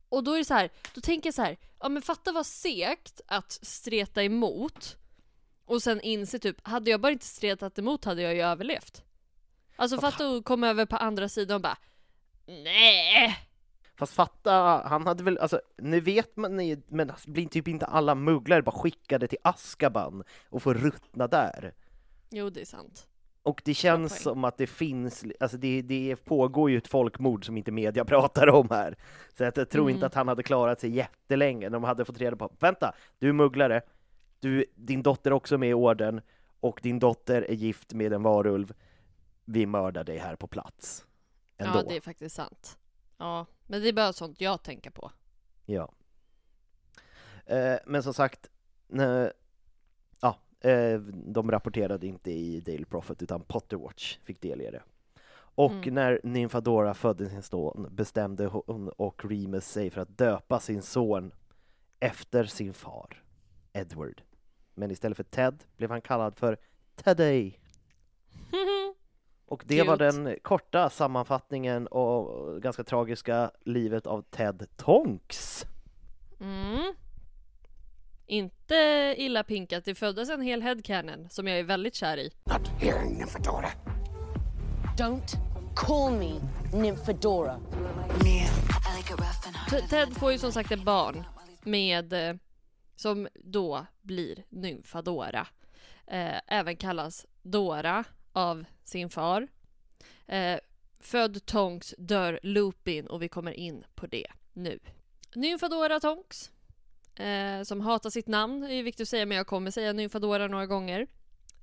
och då är det så här, då tänker jag så här, ja men fatta vad segt att streta emot och sen inse typ, hade jag bara inte stretat emot hade jag ju överlevt. Alltså fatta att komma över på andra sidan och bara Nej! Fast fatta, han hade väl, alltså nu vet man ju, men blir typ inte alla mugglare bara skickade till Askaban och får ruttna där? Jo det är sant. Och det känns som att det finns, alltså det, det pågår ju ett folkmord som inte media pratar om här. Så att jag tror Mm. inte att han hade klarat sig jättelänge när de hade fått reda på, vänta, du är mugglare, du, din dotter är också med i orden och din dotter är gift med en varulv. Vi mördar dig här på plats. Ändå. Ja det är faktiskt sant. Ja, men det är bara sånt jag tänker på. Ja. Eh, men som sagt, eh, de rapporterade inte i Daily Prophet utan Potterwatch fick del i det. Och Mm. när Nymfadora födde sin son bestämde hon och Remus sig för att döpa sin son efter sin far, Edward. Men istället för Ted blev han kallad för Teddy. Och det var Cute. den korta sammanfattningen och ganska tragiska livet av Ted Tonks. Mm. Inte illa pinkat, det föddes en hel headcanon som jag är väldigt kär i. Not here, Nymphadora. Don't call me Nymphadora. Ted får ju som sagt ett barn med eh, som då blir Nymfadora. Eh, även kallas Dora av sin far. Eh, född Tonks dör Lupin och vi kommer in på det nu. Nymfadora Tonks eh, som hatar sitt namn, det är viktigt att säga men jag kommer säga Nymfadora några gånger.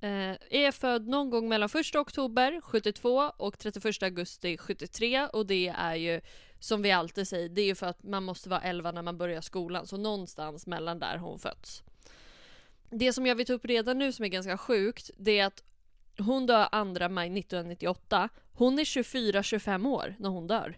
Eh, är född någon gång mellan 1 oktober 72 och 31 augusti 73 och det är ju som vi alltid säger, det är ju för att man måste vara 11 när man börjar skolan, så någonstans mellan där har hon fötts. Det som jag vill ta upp redan nu som är ganska sjukt, det är att hon dör 2 maj 1998. Hon är 24-25 år när hon dör.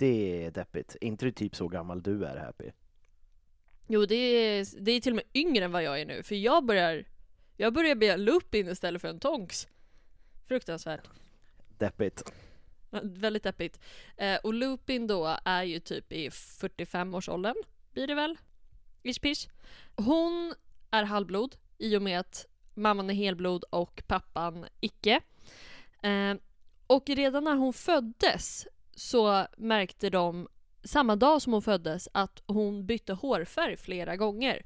Det är deppigt. Inte du typ så gammal du är, Happy? Jo, det är, det är till och med yngre än vad jag är nu, för jag börjar Jag börjar en Lupin istället för en Tonks. Fruktansvärt. Deppigt. Väldigt deppigt. Eh, och Lupin då är ju typ i 45-årsåldern, blir det väl? Ish pish. Hon är halvblod i och med att mamman är helblod och pappan icke. Eh, och redan när hon föddes så märkte de samma dag som hon föddes att hon bytte hårfärg flera gånger.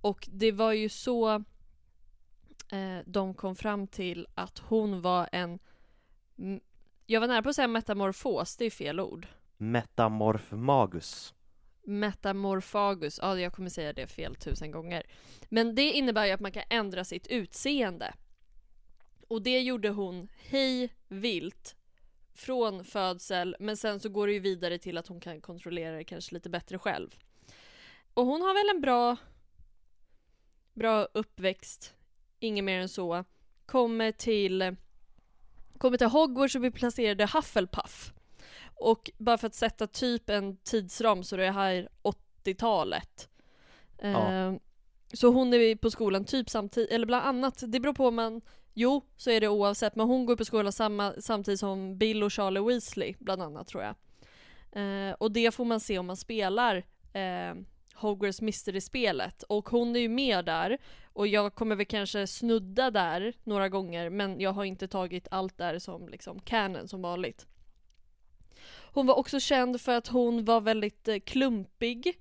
Och det var ju så eh, de kom fram till att hon var en jag var nära på att säga metamorfos, det är fel ord. Metamorfmagus. Metamorphagus, ja jag kommer säga det fel tusen gånger. Men det innebär ju att man kan ändra sitt utseende. Och det gjorde hon hej vilt från födsel, men sen så går det ju vidare till att hon kan kontrollera det kanske lite bättre själv. Och hon har väl en bra, bra uppväxt, inget mer än så. Kommer till, kommer till Hogwarts och blir placerad i Hufflepuff. Och bara för att sätta typ en tidsram så är det här 80-talet. Ja. Eh, Så hon är på skolan typ samtidigt, eller bland annat, det beror på om man Jo, så är det oavsett, men hon går på skolan samma, samtidigt som Bill och Charlie Weasley, bland annat tror jag. Eh, och det får man se om man spelar eh, Hogwarts Mystery-spelet. Och hon är ju med där, och jag kommer väl kanske snudda där några gånger, men jag har inte tagit allt där som liksom canon som vanligt. Hon var också känd för att hon var väldigt eh, klumpig.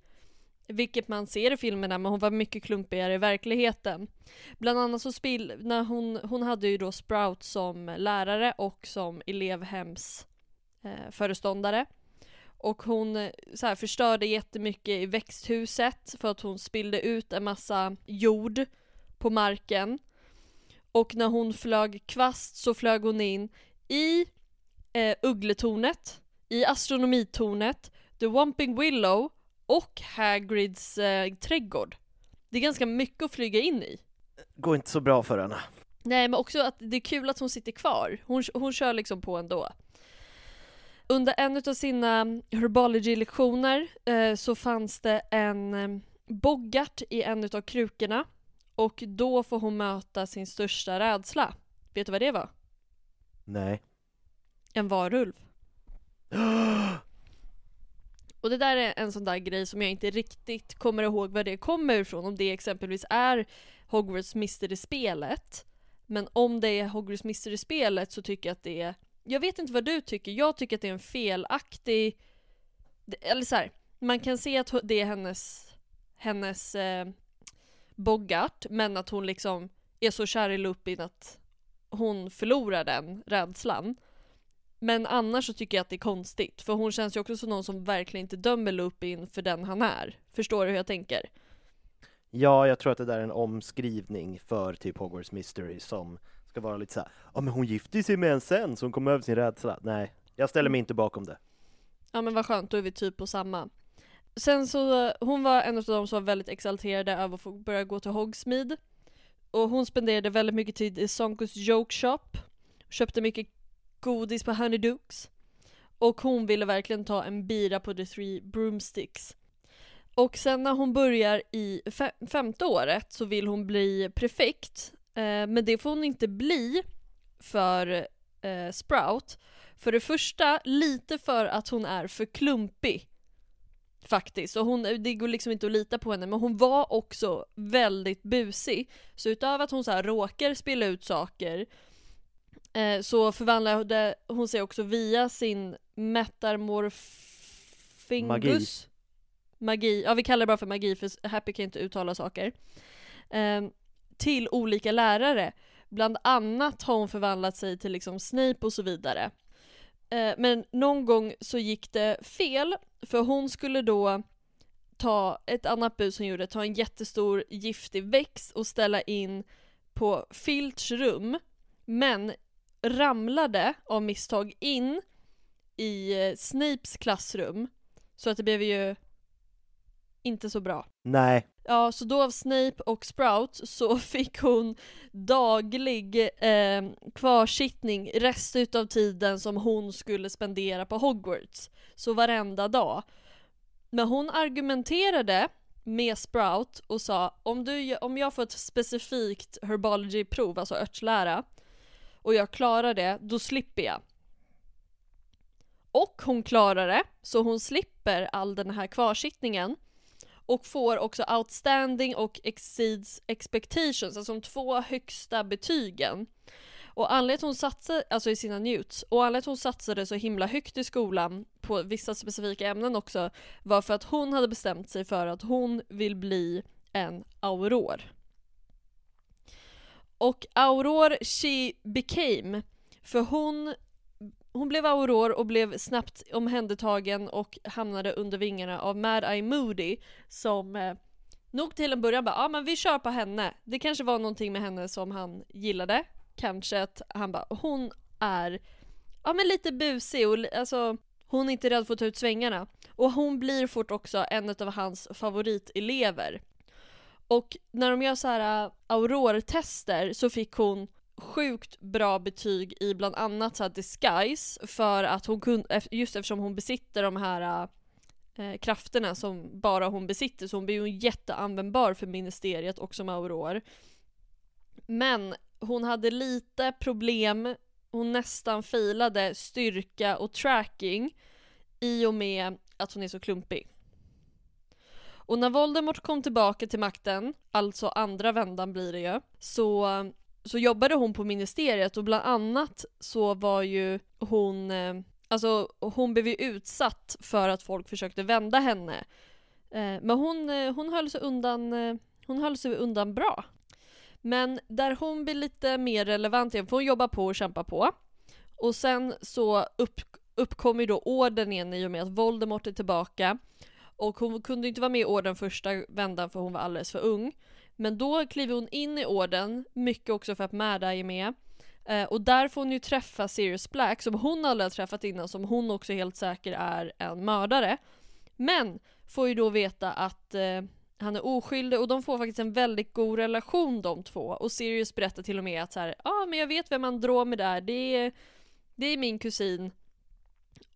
Vilket man ser i filmerna, men hon var mycket klumpigare i verkligheten. Bland annat så spill, när hon, hon hade ju då Sprout som lärare och som elevhems eh, föreståndare. Och hon eh, så här, förstörde jättemycket i växthuset för att hon spillde ut en massa jord på marken. Och när hon flög kvast så flög hon in i eh, Uggletornet, i Astronomitornet, The Wamping Willow och Hagrids eh, trädgård. Det är ganska mycket att flyga in i. Går inte så bra för henne. Nej men också att det är kul att hon sitter kvar. Hon, hon kör liksom på ändå. Under en av sina herbology-lektioner eh, så fanns det en eh, boggart i en av krukorna. Och då får hon möta sin största rädsla. Vet du vad det var? Nej. En varulv. Och det där är en sån där grej som jag inte riktigt kommer ihåg var det kommer ifrån. Om det exempelvis är Hogwarts Mystery-spelet. Men om det är Hogwarts Mystery-spelet så tycker jag att det är... Jag vet inte vad du tycker, jag tycker att det är en felaktig... Eller så här, man kan se att det är hennes, hennes eh, Boggart, men att hon liksom är så kär i Lupin att hon förlorar den rädslan. Men annars så tycker jag att det är konstigt, för hon känns ju också som någon som verkligen inte dömer Lupin för den han är. Förstår du hur jag tänker? Ja, jag tror att det där är en omskrivning för typ Hogwarts Mystery som ska vara lite så här. ja men hon gifte sig med en sen så hon kom över sin rädsla. Nej, jag ställer mig inte bakom det. Ja men vad skönt, då är vi typ på samma. Sen så, hon var en av de som var väldigt exalterade över att få börja gå till Hogsmeade. Och hon spenderade väldigt mycket tid i Sonkus Joke Shop. Köpte mycket godis på Honeydukes. Och hon ville verkligen ta en bira på The Three Broomsticks. Och sen när hon börjar i fe- femte året så vill hon bli prefekt. Eh, men det får hon inte bli för eh, Sprout. För det första, lite för att hon är för klumpig. Faktiskt, och hon, det går liksom inte att lita på henne, men hon var också väldigt busig. Så utöver att hon så här råkar spilla ut saker eh, så förvandlade hon sig också via sin metamorfingus magi, ja vi kallar det bara för magi för Happy kan inte uttala saker. Eh, till olika lärare. Bland annat har hon förvandlat sig till liksom Snape och så vidare. Eh, men någon gång så gick det fel, för hon skulle då ta ett annat bud som gjorde, ta en jättestor giftig växt och ställa in på Filch rum, men ramlade av misstag in i Snapes klassrum, så att det blev ju inte så bra. Nej. Ja, så då av Snape och Sprout så fick hon daglig eh, kvarsittning resten utav tiden som hon skulle spendera på Hogwarts. Så varenda dag. Men hon argumenterade med Sprout och sa om, du, om jag får ett specifikt herbology-prov, alltså örtlära, och jag klarar det, då slipper jag. Och hon klarar det, så hon slipper all den här kvarsittningen och får också outstanding och exceeds expectations, alltså de två högsta betygen. Och anledningen till hon satsade, alltså i sina newts, och anledningen till hon satsade så himla högt i skolan på vissa specifika ämnen också var för att hon hade bestämt sig för att hon vill bli en auror. Och auror she became, för hon hon blev auror och blev snabbt omhändertagen och hamnade under vingarna av Mad Eye Moody som eh, nog till en början bara ja ah, men vi kör på henne. Det kanske var någonting med henne som han gillade. Kanske att han bara hon är ja men lite busig och alltså hon är inte rädd för att ta ut svängarna. Och hon blir fort också en av hans favoritelever. Och när de gör så här äh, aurortester så fick hon sjukt bra betyg i bland annat så här disguise för att hon kunde, just eftersom hon besitter de här äh, eh, krafterna som bara hon besitter så hon blir ju jätteanvändbar för ministeriet och som auror. Men hon hade lite problem, hon nästan failade styrka och tracking i och med att hon är så klumpig. Och när Voldemort kom tillbaka till makten, alltså andra vändan blir det ju, så så jobbade hon på ministeriet och bland annat så var ju hon, eh, alltså hon blev ju utsatt för att folk försökte vända henne. Eh, men hon, eh, hon höll sig undan, hon höll sig undan bra. Men där hon blir lite mer relevant igen, för hon jobbar på och kämpar på. Och sen så upp, uppkommer ju då orden igen i och med att Voldemort är tillbaka. Och hon kunde inte vara med i orden första vändan för hon var alldeles för ung. Men då kliver hon in i orden, mycket också för att Märda är med. Eh, och där får hon ju träffa Sirius Black som hon aldrig har träffat innan, som hon också helt säker är en mördare. Men får ju då veta att eh, han är oskyldig och de får faktiskt en väldigt god relation de två. Och Sirius berättar till och med att så ja ah, men jag vet vem Andromeda är, det är, det är min kusin.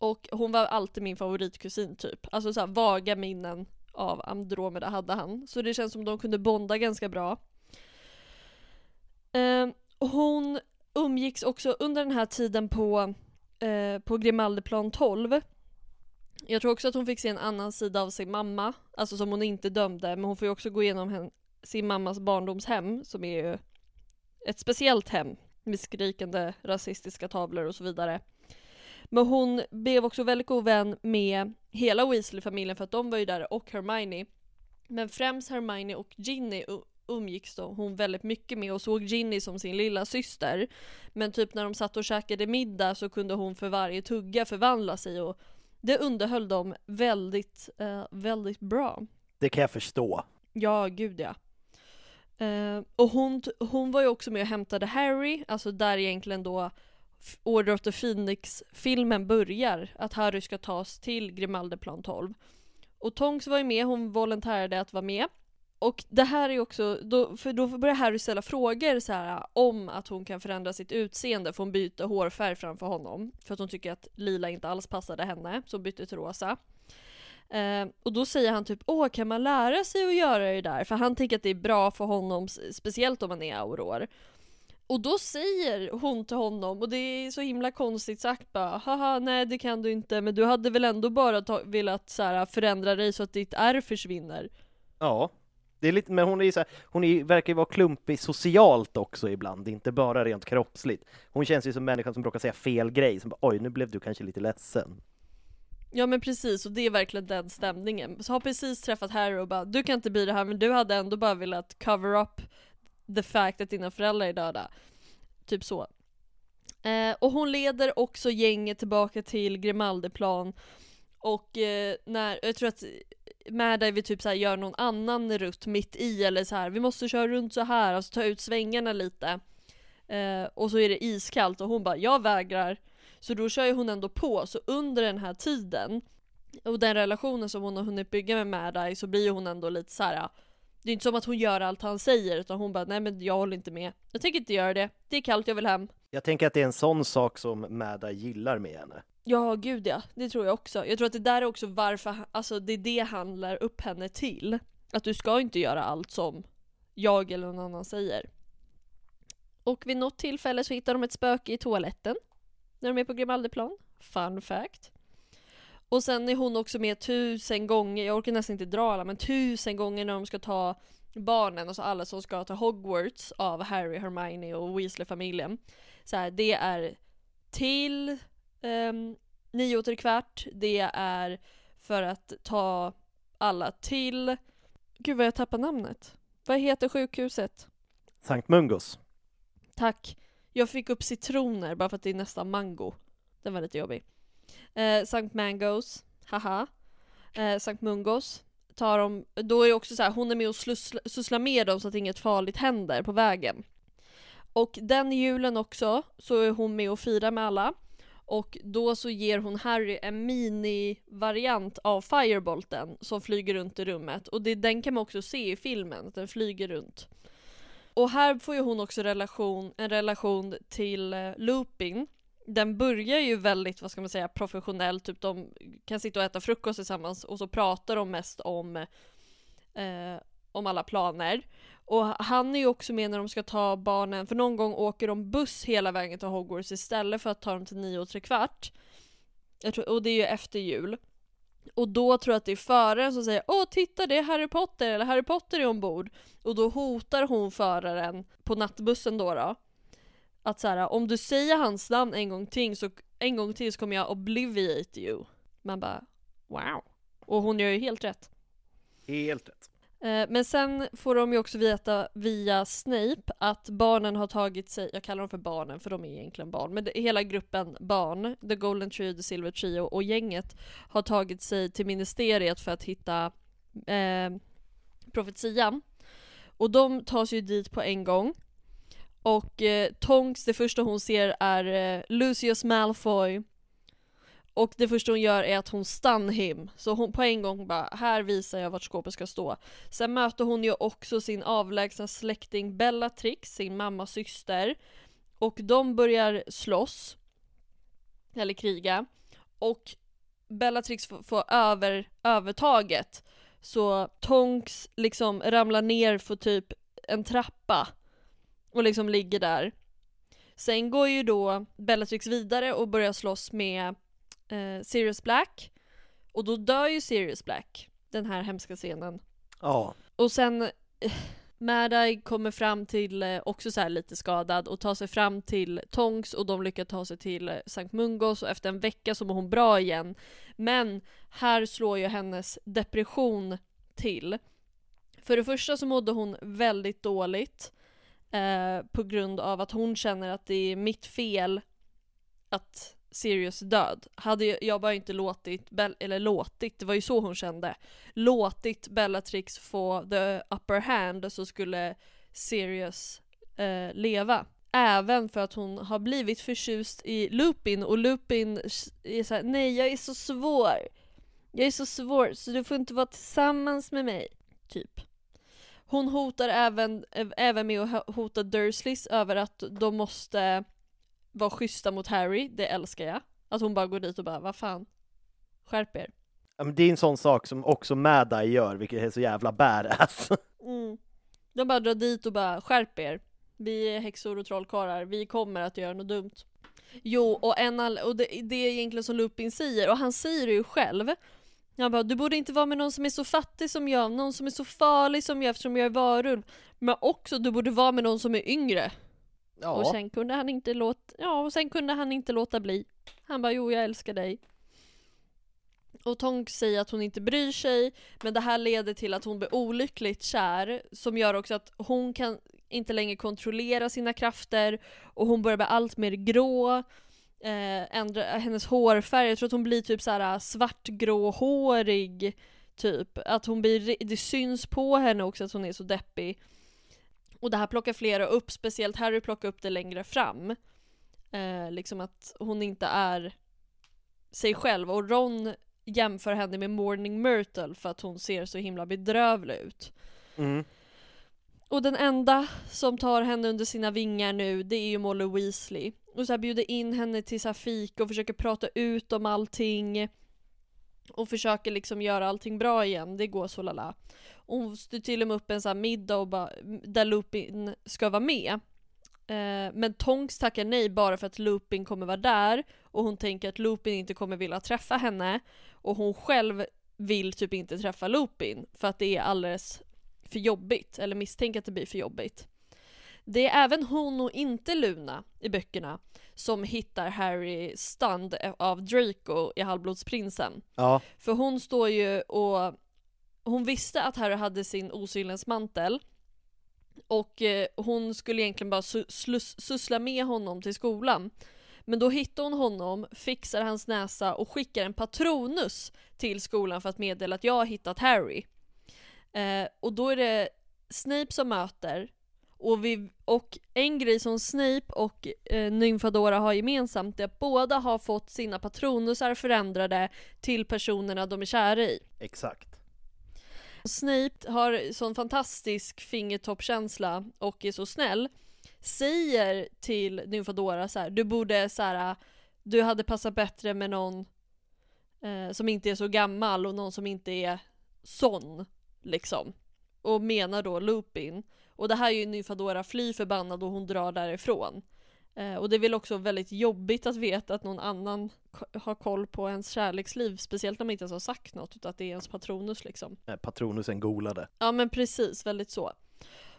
Och hon var alltid min favoritkusin typ. Alltså så här, vaga minnen av Andromeda hade han. Så det känns som de kunde bonda ganska bra. Eh, hon umgicks också under den här tiden på, eh, på Grimaldeplan 12. Jag tror också att hon fick se en annan sida av sin mamma, alltså som hon inte dömde, men hon får ju också gå igenom hen, sin mammas barndomshem, som är ju ett speciellt hem med skrikande rasistiska tavlor och så vidare. Men hon blev också väldigt god vän med hela Weasley-familjen för att de var ju där och Hermione. Men främst Hermione och Ginny umgicks då hon väldigt mycket med och såg Ginny som sin lilla syster. Men typ när de satt och käkade middag så kunde hon för varje tugga förvandla sig och det underhöll dem väldigt, uh, väldigt bra. Det kan jag förstå. Ja, gud ja. Uh, och hon, hon var ju också med och hämtade Harry, alltså där egentligen då Order of the Phoenix-filmen börjar, att Harry ska tas till Grimaldeplan 12. Och Tonks var ju med, hon volontärade att vara med. Och det här är också, då, för då börjar Harry ställa frågor så här, äh, om att hon kan förändra sitt utseende, för hon byter hårfärg framför honom. För att hon tycker att lila inte alls passade henne, så hon bytte till rosa. Eh, och då säger han typ åh kan man lära sig att göra det där? För han tänker att det är bra för honom, speciellt om man är auror. Och då säger hon till honom, och det är så himla konstigt sagt bara haha nej det kan du inte men du hade väl ändå bara ta- velat så här, förändra dig så att ditt ärr försvinner? Ja, det är lite, men hon är så här, hon är, verkar ju vara klumpig socialt också ibland, inte bara rent kroppsligt. Hon känns ju som människan som brukar säga fel grej, som bara oj nu blev du kanske lite ledsen. Ja men precis, och det är verkligen den stämningen. Så har precis träffat Harry och bara du kan inte bli det här men du hade ändå bara velat cover up the fact att dina föräldrar är döda. Typ så. Eh, och hon leder också gänget tillbaka till Grimaldeplan och eh, när, jag tror att Mad vi vill typ så här göra någon annan rutt mitt i eller så här. vi måste köra runt så här, alltså ta ut svängarna lite. Eh, och så är det iskallt och hon bara, jag vägrar. Så då kör ju hon ändå på, så under den här tiden och den relationen som hon har hunnit bygga med Mad så blir ju hon ändå lite så här. Det är inte som att hon gör allt han säger utan hon bara, nej men jag håller inte med. Jag tänker inte göra det. Det är kallt, jag vill hem. Jag tänker att det är en sån sak som Eye gillar med henne. Ja, gud ja. Det tror jag också. Jag tror att det där är också varför, alltså det är det han lär upp henne till. Att du ska inte göra allt som jag eller någon annan säger. Och vid något tillfälle så hittar de ett spöke i toaletten. När de är på Grimaldiplan. Fun fact. Och sen är hon också med tusen gånger, jag orkar nästan inte dra alla, men tusen gånger när de ska ta barnen, alltså alla som ska till Hogwarts av Harry, Hermione och Weasley-familjen. Så här, det är till um, nio och kvart, det är för att ta alla till, gud vad jag tappar namnet. Vad heter sjukhuset? Sankt Mungos. Tack. Jag fick upp citroner bara för att det är nästan mango. Den var lite jobbig. Eh, Sankt Mangos, haha. Eh, Sankt Mungos. Tar de, då är det också så här, hon är med och sysslar med dem så att inget farligt händer på vägen. Och den julen också så är hon med och firar med alla. Och då så ger hon Harry en mini-variant av Firebolten som flyger runt i rummet. Och det, den kan man också se i filmen, att den flyger runt. Och här får ju hon också relation, en relation till eh, Lupin. Den börjar ju väldigt, vad ska man säga, professionellt, typ de kan sitta och äta frukost tillsammans och så pratar de mest om, eh, om alla planer. Och han är ju också med när de ska ta barnen, för någon gång åker de buss hela vägen till Hogwarts istället för att ta dem till nio och tre kvart. Tror, och det är ju efter jul. Och då tror jag att det är föraren som säger Åh titta det är Harry Potter, eller Harry Potter är ombord. Och då hotar hon föraren på nattbussen då då. Att så här, om du säger hans namn en gång till så, en gång till så kommer jag obliviate you. Man bara wow. Och hon gör ju helt rätt. Helt rätt. Eh, men sen får de ju också veta via Snape att barnen har tagit sig, jag kallar dem för barnen för de är egentligen barn, men det, hela gruppen barn, The Golden Tree, The Silver Trio och gänget har tagit sig till ministeriet för att hitta eh, profetian. Och de tas ju dit på en gång. Och eh, Tonks, det första hon ser är eh, Lucius Malfoy och det första hon gör är att hon stun him. Så hon på en gång bara, här visar jag vart skåpet ska stå. Sen möter hon ju också sin avlägsna släkting Bellatrix, sin mammas syster. Och de börjar slåss. Eller kriga. Och Bellatrix får, får över, övertaget. Så Tonks liksom ramlar ner för typ en trappa. Och liksom ligger där. Sen går ju då Bellatrix vidare och börjar slåss med eh, Sirius Black. Och då dör ju Sirius Black, den här hemska scenen. Ja. Och sen eh, Mad-Eye kommer fram till, eh, också så lite skadad, och tar sig fram till Tonks och de lyckas ta sig till eh, Sankt Mungos och efter en vecka så mår hon bra igen. Men här slår ju hennes depression till. För det första så mådde hon väldigt dåligt eh, på grund av att hon känner att det är mitt fel att Sirius är död. Hade jag bara inte låtit, eller låtit, det var ju så hon kände, låtit Bellatrix få the upper hand så skulle Sirius eh, leva. Även för att hon har blivit förtjust i Lupin och Lupin är såhär, nej jag är så svår. Jag är så svår så du får inte vara tillsammans med mig. Typ. Hon hotar även, även med att hota Dursleys över att de måste vara schyssta mot Harry, det älskar jag. Att hon bara går dit och bara, vad fan, skärp er. Ja, men det är en sån sak som också Mad gör, vilket är så jävla badass. Mm. De bara drar dit och bara, skärp er. Vi är häxor och trollkarlar, vi kommer att göra något dumt. Jo, och, en all, och det, det är egentligen som Lupin säger, och han säger det ju själv. Han bara, du borde inte vara med någon som är så fattig som jag, någon som är så farlig som jag eftersom jag är varulv. Men också, du borde vara med någon som är yngre. Ja. Och sen kunde han inte låta, ja och sen kunde han inte låta bli. Han bara jo jag älskar dig. Och Tonks säger att hon inte bryr sig, men det här leder till att hon blir olyckligt kär, som gör också att hon kan inte längre kontrollera sina krafter, och hon börjar bli allt mer grå, eh, ändra hennes hårfärg, jag tror att hon blir typ såhär svartgråhårig, Typ. Att hon blir, det syns på henne också att hon är så deppig. Och det här plockar flera upp, speciellt Harry plockar upp det längre fram. Eh, liksom att hon inte är sig själv. Och Ron jämför henne med Morning Myrtle för att hon ser så himla bedrövlig ut. Mm. Och den enda som tar henne under sina vingar nu, det är ju Molly Weasley. Och så här bjuder in henne till så här fika och försöker prata ut om allting. Och försöker liksom göra allting bra igen, det går så lala. Och hon styr till och med upp en sån här middag och bara, där Lupin ska vara med. Eh, men Tonks tackar nej bara för att Lupin kommer vara där och hon tänker att Lupin inte kommer vilja träffa henne och hon själv vill typ inte träffa Lupin för att det är alldeles för jobbigt, eller misstänker att det blir för jobbigt. Det är även hon och inte Luna i böckerna som hittar Harry stund av Draco i Halvblodsprinsen. Ja. För hon står ju och hon visste att Harry hade sin osynlighets mantel och eh, hon skulle egentligen bara sussla med honom till skolan. Men då hittar hon honom, fixar hans näsa och skickar en patronus till skolan för att meddela att jag har hittat Harry. Eh, och då är det Snape som möter och, vi, och en grej som Snape och eh, Nymfadora har gemensamt är att båda har fått sina patronusar förändrade till personerna de är kära i. Exakt. Snape har sån fantastisk fingertoppkänsla och är så snäll. Säger till Nymfadora så här, du borde så här, du hade passat bättre med någon eh, som inte är så gammal och någon som inte är sån, liksom. Och menar då Lupin. Och det här är ju Nymfadora fly förbannad och hon drar därifrån. Eh, och det är väl också väldigt jobbigt att veta att någon annan har koll på ens kärleksliv, speciellt när man inte ens har sagt något, utan att det är ens patronus liksom. Eh, Patronusen golade. Ja men precis, väldigt så.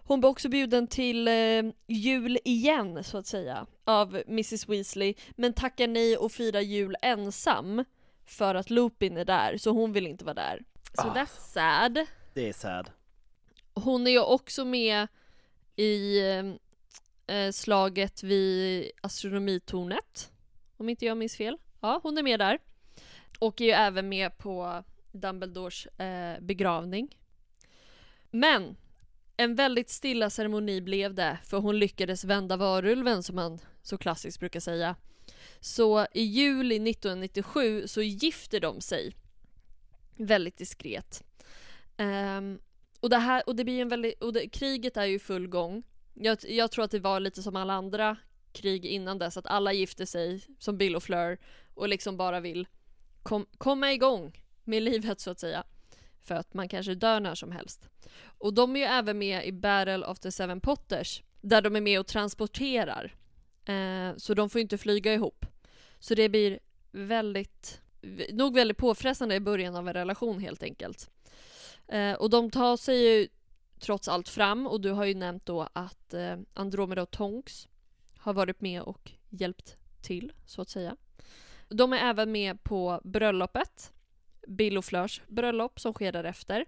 Hon blev också bjuden till eh, jul igen, så att säga, av Mrs Weasley, men tackar nej och firar jul ensam för att Lupin är där, så hon vill inte vara där. Så Ah. that's sad. Det är sad. Hon är ju också med i eh, slaget vid astronomitornet, om inte jag minns fel. Ja, hon är med där. Och är ju även med på Dumbledores eh, begravning. Men en väldigt stilla ceremoni blev det, för hon lyckades vända varulven som man så klassiskt brukar säga. Så i juli 1997 så gifter de sig. Väldigt diskret. Um, och, det här, och det blir en väldigt, och det, kriget är ju i full gång. Jag, jag tror att det var lite som alla andra krig innan dess, att alla gifter sig som Bill och Fleur och liksom bara vill kom, komma igång med livet så att säga. För att man kanske dör när som helst. Och de är ju även med i Battle of the Seven Potters, där de är med och transporterar. Eh, så de får ju inte flyga ihop. Så det blir väldigt, nog väldigt påfrestande i början av en relation helt enkelt. Eh, och de tar sig ju trots allt fram och du har ju nämnt då att eh, Andromeda och Tonks har varit med och hjälpt till så att säga. De är även med på bröllopet, Bill och Flörs bröllop som sker därefter.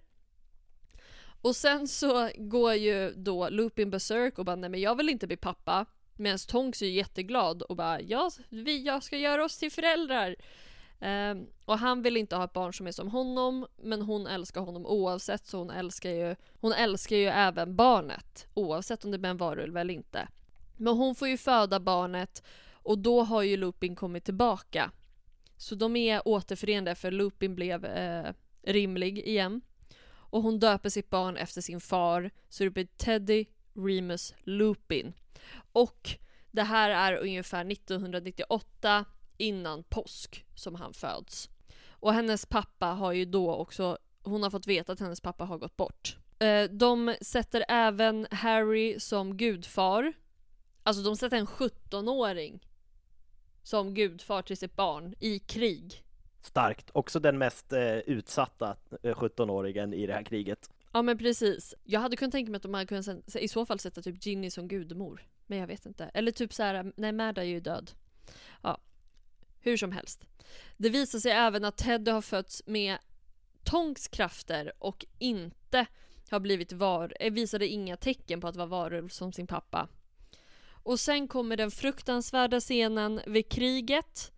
Och sen så går ju då Lupin berserk och bara nej men jag vill inte bli pappa. Medan Tonks är ju jätteglad och bara ja, vi, jag ska göra oss till föräldrar. Um, och han vill inte ha ett barn som är som honom, men hon älskar honom oavsett så hon älskar ju, hon älskar ju även barnet oavsett om det blir en varulv eller inte. Men hon får ju föda barnet och då har ju Lupin kommit tillbaka. Så de är återförenade för Lupin blev eh, rimlig igen. Och hon döper sitt barn efter sin far så det blir Teddy Remus Lupin. Och det här är ungefär 1998 innan påsk som han föds. Och hennes pappa har ju då också, hon har fått veta att hennes pappa har gått bort. Eh, De sätter även Harry som gudfar. Alltså de sätter en 17-åring som gudfar till sitt barn i krig. Starkt. Också den mest eh, utsatta eh, 17-åringen i det här kriget. Ja men precis. Jag hade kunnat tänka mig att de hade kunnat i så fall sätta typ Ginny som gudmor. Men jag vet inte. Eller typ så här, nej Mad är ju död. Ja. Hur som helst. Det visar sig även att Teddy har fötts med Tonks krafter och inte har blivit var, eh, visade inga tecken på att vara varulv som sin pappa. Och sen kommer den fruktansvärda scenen vid kriget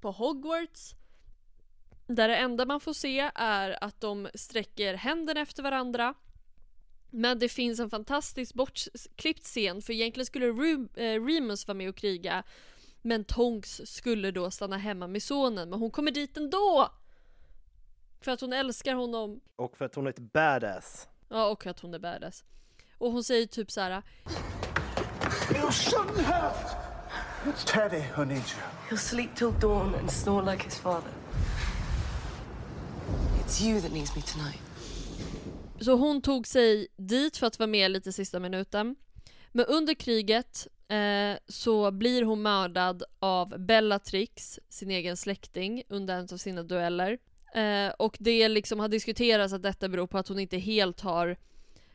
på Hogwarts Där det enda man får se är att de sträcker händerna efter varandra. Men det finns en fantastisk bortklippt scen för egentligen skulle eh, Remus vara med och kriga. Men Tonks skulle då stanna hemma med sonen men hon kommer dit ändå! För att hon älskar honom. Och för att hon är ett badass. Ja och att hon är badass. Och hon säger typ så här. You shouldn't have! It's Teddy who needs you. He'll sleep till dawn and snore like his father. It's you that needs me tonight. Så hon tog sig dit för att vara med lite sista minuten. Men under kriget eh, så blir hon mördad av Bellatrix, sin egen släkting, under en av sina dueller. Eh, och det liksom har diskuterats att detta beror på att hon inte helt har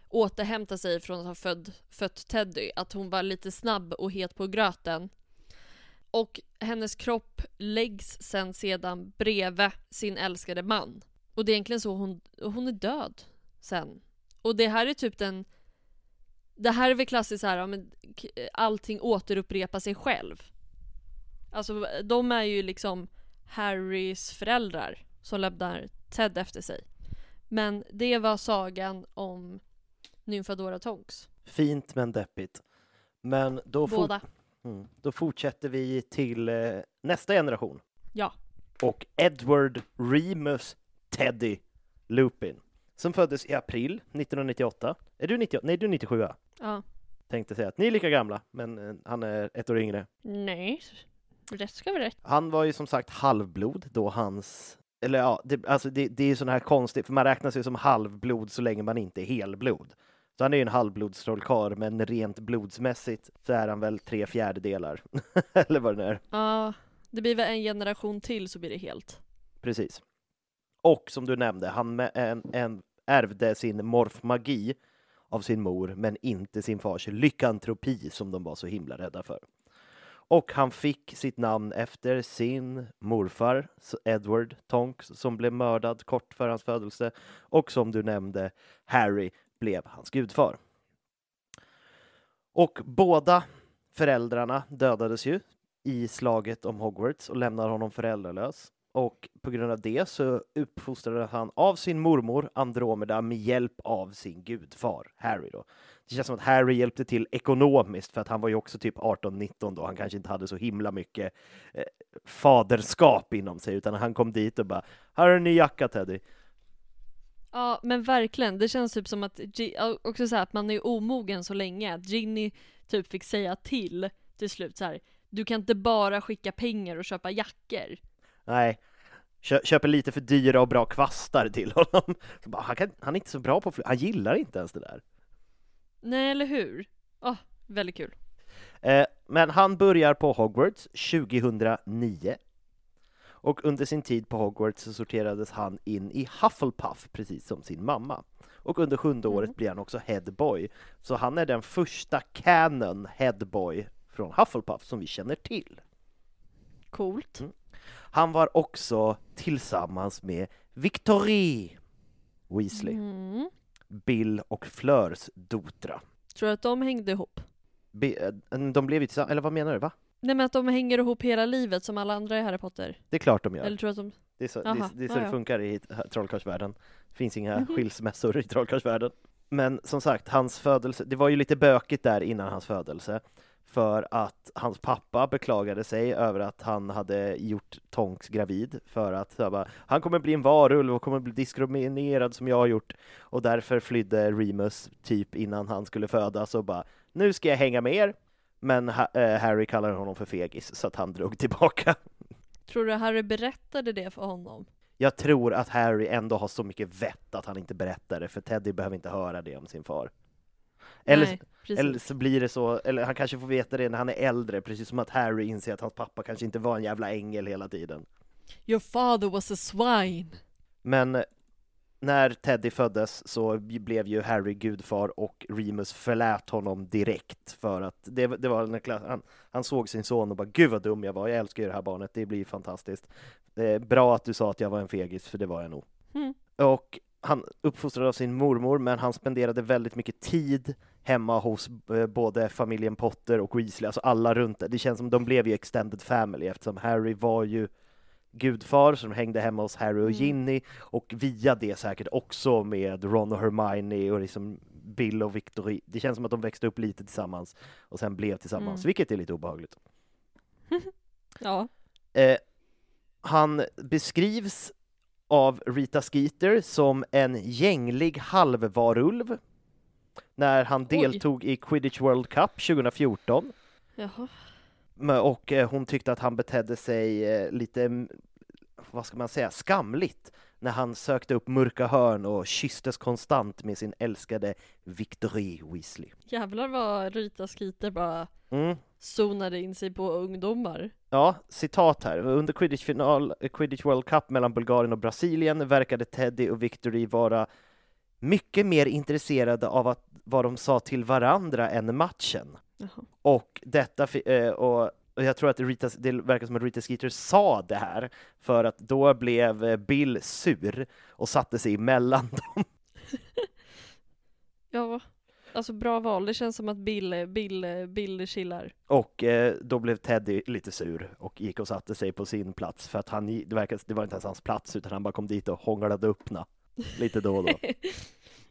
återhämtat sig från att ha född, fött Teddy. Att hon var lite snabb och het på gröten. Och hennes kropp läggs sen sedan bredvid sin älskade man. Och det är egentligen så hon, hon är död sen. Och det här är typ den... Det här är väl klassiskt så här, ja, men allting återupprepar sig själv. Alltså de är ju liksom Harrys föräldrar som lämnar Ted efter sig. Men det var sagan om Nymfadora Tonks. Fint men deppigt. Men då, Båda. mm, då fortsätter vi till eh, nästa generation. Ja. Och Edward Remus Teddy Lupin. Som föddes i april 1998. Är du 98? Nej, du är 97 va? Ja. Tänkte säga att ni är lika gamla, men eh, han är ett år yngre. Nej. Rätt ska vara rätt. Han var ju som sagt halvblod då hans eller ja, det, alltså det, det är ju sån här konstigt, för man räknas ju som halvblod så länge man inte är helblod. Så han är ju en halvblodstrollkarl, men rent blodsmässigt så är han väl tre fjärdedelar. eller vad det nu är. Ja. Det blir väl en generation till så blir det helt. Precis. Och som du nämnde, han en, en, ärvde sin morfmagi av sin mor, men inte sin fars lyckantropi som de var så himla rädda för. Och han fick sitt namn efter sin morfar, Edward Tonks, som blev mördad kort före hans födelse. Och som du nämnde, Harry blev hans gudfar. Och båda föräldrarna dödades ju i slaget om Hogwarts och lämnar honom föräldralös. Och på grund av det så uppfostrades han av sin mormor Andromeda med hjälp av sin gudfar Harry. Då. Det känns som att Harry hjälpte till ekonomiskt för att han var ju också typ 18-19 då. Han kanske inte hade så himla mycket eh, faderskap inom sig utan han kom dit och bara Här är en ny jacka Teddy. Ja men verkligen, det känns typ som att, också så här, att man är omogen så länge, att Ginny typ fick säga till till slut så här. Du kan inte bara skicka pengar och köpa jackor. Nej, Kö köper lite för dyra och bra kvastar till honom. Bara, han, kan, han är inte så bra på flyg. Han gillar inte ens det där. Nej eller hur? Åh, väldigt kul. Eh, men han börjar på Hogwarts 2009. Och under sin tid på Hogwarts så sorterades han in i Hufflepuff, precis som sin mamma. Och under sjunde året blir han också headboy. Så han är den första canon headboy från Hufflepuff som vi känner till. Coolt. Han var också tillsammans med Victorie Weasley, Mm. Bill och Fleurs dotra. Tror du att de hängde ihop? Eh, de blev ju tillsammans, eller vad menar du? Va? Nej men att de hänger ihop hela livet som alla andra i Harry Potter? Det är klart de gör. Eller tror att de... Det är så, det, Jaha, är- det, är så det funkar i trollkarlsvärlden. Det finns inga Mhm. skilsmässor i trollkarlsvärlden. Men som sagt, hans födelse, det var ju lite bökigt där innan hans födelse. För att hans pappa beklagade sig över att han hade gjort Tonks gravid. För att bara, han kommer bli en varulv och kommer bli diskriminerad som jag har gjort. Och därför flydde Remus typ innan han skulle födas och bara, nu ska jag hänga med er. Men eh, Harry kallar honom för fegis så att han drog tillbaka. Tror du Harry berättade det för honom? Jag tror att Harry ändå har så mycket vett att han inte berättar det, för Teddy behöver inte höra det om sin far. Eller, Nej, eller så blir det så, eller han kanske får veta det när han är äldre, precis som att Harry inser att hans pappa kanske inte var en jävla ängel hela tiden. Your father was a swine. Men när Teddy föddes så blev ju Harry gudfar och Remus förlät honom direkt för att det, det var en klass, han, han såg sin son och bara gud vad dum jag var, jag älskar ju det här barnet, det blir fantastiskt. Är bra att du sa att jag var en fegis, för det var jag nog. Mm. Och han uppfostrades av sin mormor, men han spenderade väldigt mycket tid hemma hos eh, både familjen Potter och Weasley, alltså alla runt det. Det känns som de blev ju extended family eftersom Harry var ju gudfar som hängde hemma hos Harry och Mm. Ginny och via det säkert också med Ron och Hermione och liksom Bill och Victory. Det känns som att de växte upp lite tillsammans och sen blev tillsammans, Mm. vilket är lite obehagligt. Ja. Eh, han beskrivs av Rita Skeeter som en gänglig halvvarulv när han Oj. deltog i Quidditch World Cup 2014. Jaha. Och eh, hon tyckte att han betedde sig eh, lite, vad ska man säga, skamligt när han sökte upp mörka hörn och kysstes konstant med sin älskade Victory Weasley. Jävlar vad Rita Skeeter bara Mm. zonade in sig på ungdomar. Ja, citat här. Under Quidditch-final, eh, Quidditch World Cup mellan Bulgarien och Brasilien verkade Teddy och Victory vara mycket mer intresserade av att, vad de sa till varandra än matchen. Jaha. Och detta, eh, och och jag tror att Rita, det verkar som att Rita Skeeter sa det här för att då blev eh, Bill sur och satte sig emellan dem. Ja, alltså bra val. Det känns som att Bill, Bill, Bill chillar. Och eh, då blev Teddy lite sur och gick och satte sig på sin plats för att han, det, verkar, det var inte ens hans plats utan han bara kom dit och hånglade öppna lite då och då.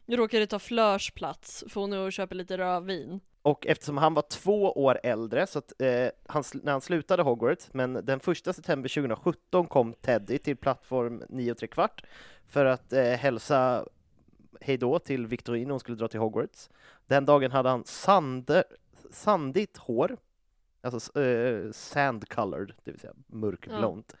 Nu råkade ta Flörs plats, för hon är och köper lite rödvin. Och eftersom han var två år äldre, så att, eh, han, när han slutade Hogwarts, men den första september 2017 kom Teddy till plattform 9 och kvart för att eh, hälsa hejdå till Victorine hon skulle dra till Hogwarts. Den dagen hade han sande, sandigt hår, alltså eh, sand colored, det vill säga mörkblont,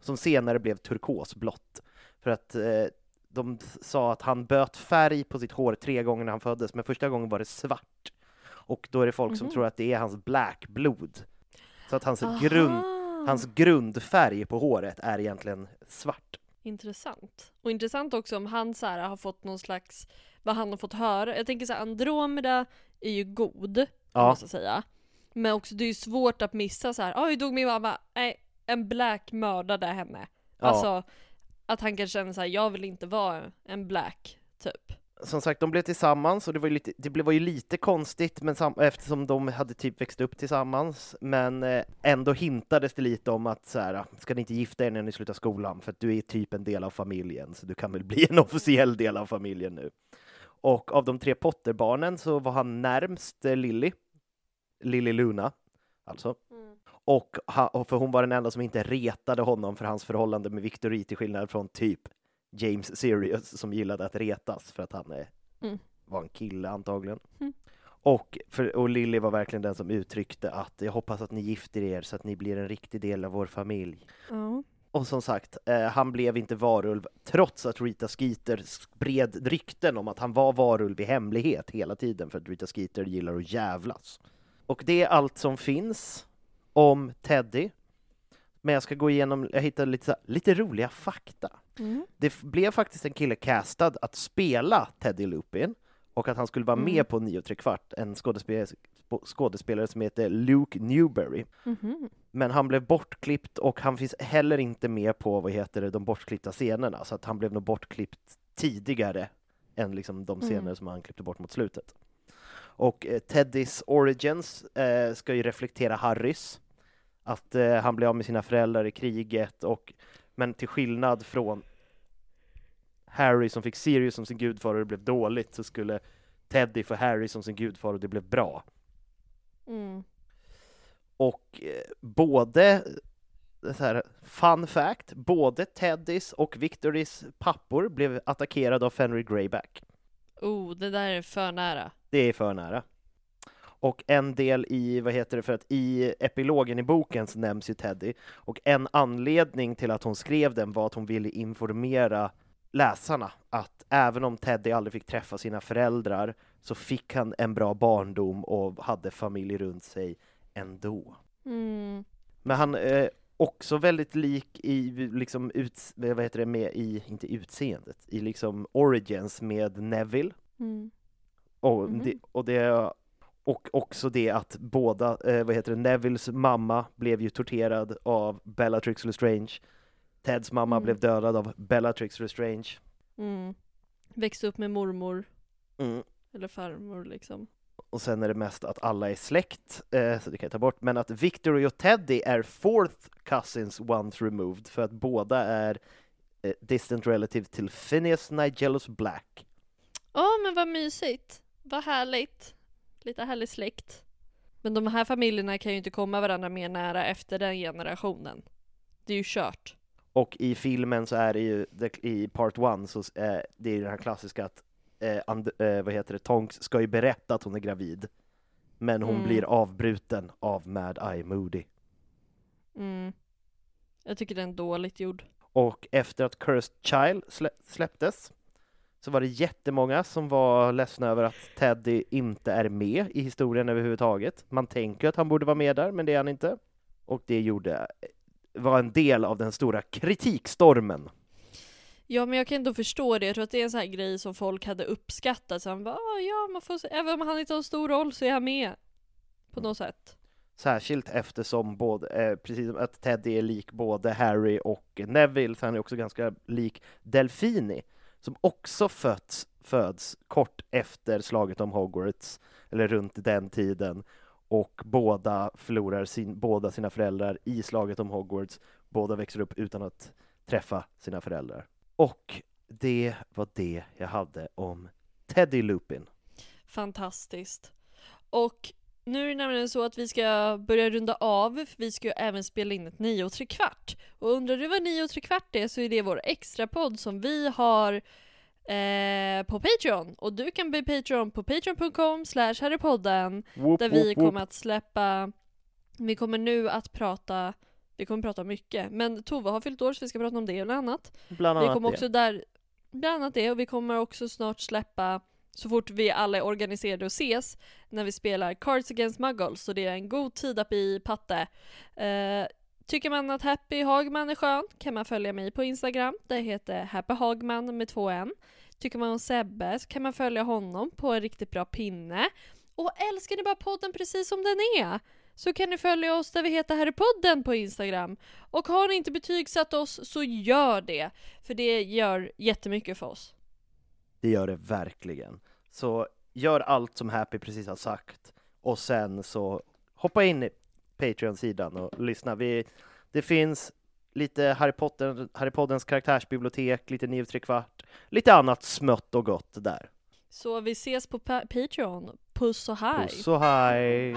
som senare blev turkosblått. För att eh, de sa att han böt färg på sitt hår tre gånger när han föddes, men första gången var det svart. Och då är det folk som Mhm. tror att det är hans black-blod. Så att hans, Aha. grund, hans grundfärg på håret är egentligen svart. Intressant. Och intressant också om han så här har fått någon slags, vad han har fått höra. Jag tänker så här, Andromeda är ju god, Ja. måste jag säga. Men också det är ju svårt att missa så här. oj dog min mamma, nej, en black mördade henne. Ja. Alltså, att han kan känna så här, jag vill inte vara en black, typ. Som sagt, de blev tillsammans och det var ju lite, det blev- var ju lite konstigt men sam, eftersom de hade typ växt upp tillsammans. Men eh, ändå hintades det lite om att så här, ska ni inte gifta er när ni slutar skolan för att du är typ en del av familjen så du kan väl bli en officiell del av familjen nu. Och av de tre Potterbarnen så var han närmst eh, Lily, Lily Luna alltså. Ha, och för hon var den enda som inte retade honom för hans förhållande med Victory till skillnad från typ James Sirius som gillade att retas för att han Mm. var en kille antagligen. Mm. Och, för, och Lily var verkligen den som uttryckte att jag hoppas att ni gifter er så att ni blir en riktig del av vår familj. Ja. Och som sagt, eh, han blev inte varulv trots att Rita Skeeter spred rykten om att han var varulv i hemlighet hela tiden för att Rita Skeeter gillar att jävlas. Och det är allt som finns om Teddy. Men jag ska gå igenom, jag hittade lite, lite roliga fakta. Mm. Det blev faktiskt en kille castad att spela Teddy Lupin och att han skulle vara Mm. med på 9 och tre kvart, en skådespelare, skådespelare som heter Luke Newberry. Mhm. Men han blev bortklippt och han finns heller inte med på vad heter det, de bortklippta scenerna, så att han blev nog bortklippt tidigare än liksom de scener Mm. som han klippte bort mot slutet. Och eh, Teddys origins eh, ska ju reflektera Harrys, att eh, han blev av med sina föräldrar i kriget, och, men till skillnad från Harry som fick Sirius som sin gudfar och det blev dåligt, så skulle Teddy få Harry som sin gudfar och det blev bra. Mm. Och eh, både, så här, fun fact, både Teddys och Victorys pappor blev attackerade av Fenrir Greyback. Oh, det där är för nära. Det är för nära. Och en del i, vad heter det, för att i epilogen i boken så nämns ju Teddy, och en anledning till att hon skrev den var att hon ville informera läsarna att även om Teddy aldrig fick träffa sina föräldrar så fick han en bra barndom och hade familj runt sig ändå. Mm. Men han är också väldigt lik i liksom ut, vad heter det, med i, inte utseendet, i liksom origins med Neville. Mm. Och, Mhm. det, och, det, och också det att båda, eh, vad heter det, Nevilles mamma blev ju torterad av Bellatrix Lestrange. Teds mamma Mm. blev dödad av Bellatrix Lestrange. Mm. Växte upp med mormor, Mm. eller farmor liksom. och sen är det mest att alla är släkt, eh, så det kan jag ta bort, men att Victory och Teddy är fourth cousins once removed, för att båda är eh, distant relative till Phineas Nigelus Black. Åh, men vad mysigt. Vad härligt. Lite härlig släkt. Men de här familjerna kan ju inte komma varandra mer nära efter den generationen. Det är ju kört. Och i filmen så är det ju, i part one, så är det är den här klassiska att, eh, and, eh, vad heter det, Tonks ska ju berätta att hon är gravid, men hon Mm. blir avbruten av Mad Eye Moody. Mm. Jag tycker den är dåligt gjord. Och efter att Cursed Child slä, släpptes så var det jättemånga som var ledsna över att Teddy inte är med i historien överhuvudtaget. Man tänker att han borde vara med där, men det är han inte. Och det gjorde, var en del av den stora kritikstormen. Ja, men jag kan ändå förstå det. Jag tror att det är en sån här grej som folk hade uppskattat. Så han bara, "Ah, ja, man får se. även om han inte har en stor roll så är han med. På något sätt. Särskilt eftersom både, eh, precis att Teddy är lik både Harry och Neville, så han är också ganska lik Delfini, som också föds, föds kort efter slaget om Hogwarts, eller runt den tiden, och båda förlorar sin, båda sina föräldrar i slaget om Hogwarts. Båda växer upp utan att träffa sina föräldrar. Och det var det jag hade om Teddy Lupin. Fantastiskt. Och nu är det nämligen så att vi ska börja runda av, för vi ska ju även spela in ett 9 och kvart. Och undrar du vad 9 och kvart är så är det vår extra podd som vi har eh, på Patreon. Och du kan bli Patreon på patreon.com slash harrypodden där vi kommer att släppa, vi kommer nu att prata, vi kommer prata mycket, men Tove har fyllt år så vi ska prata om det eller annat. Bland Vi annat kommer det. också där, bland annat det, och vi kommer också snart släppa så fort vi alla är organiserade och ses när vi spelar Cards Against Muggles, så det är en god tid att bli patte. Eh, tycker man att Happy Hagman är skön kan man följa mig på Instagram, det heter Happy Hagman med två n. Tycker man om Sebbe så kan man följa honom på en riktigt bra pinne. Och älskar ni bara podden precis som den är så kan ni följa oss där vi heter herrpodden på Instagram. Och har ni inte betygsatt oss så gör det, för det gör jättemycket för oss. Det gör det verkligen. Så gör allt som Happy precis har sagt och sen så hoppa in i Patreon-sidan och lyssna. Vi, det finns lite Harry, Potter, Harry Poddens karaktärsbibliotek, lite 9 3 kvart, lite annat smött och gott där. Så vi ses på pa- Patreon. Puss och hej! Puss och hej!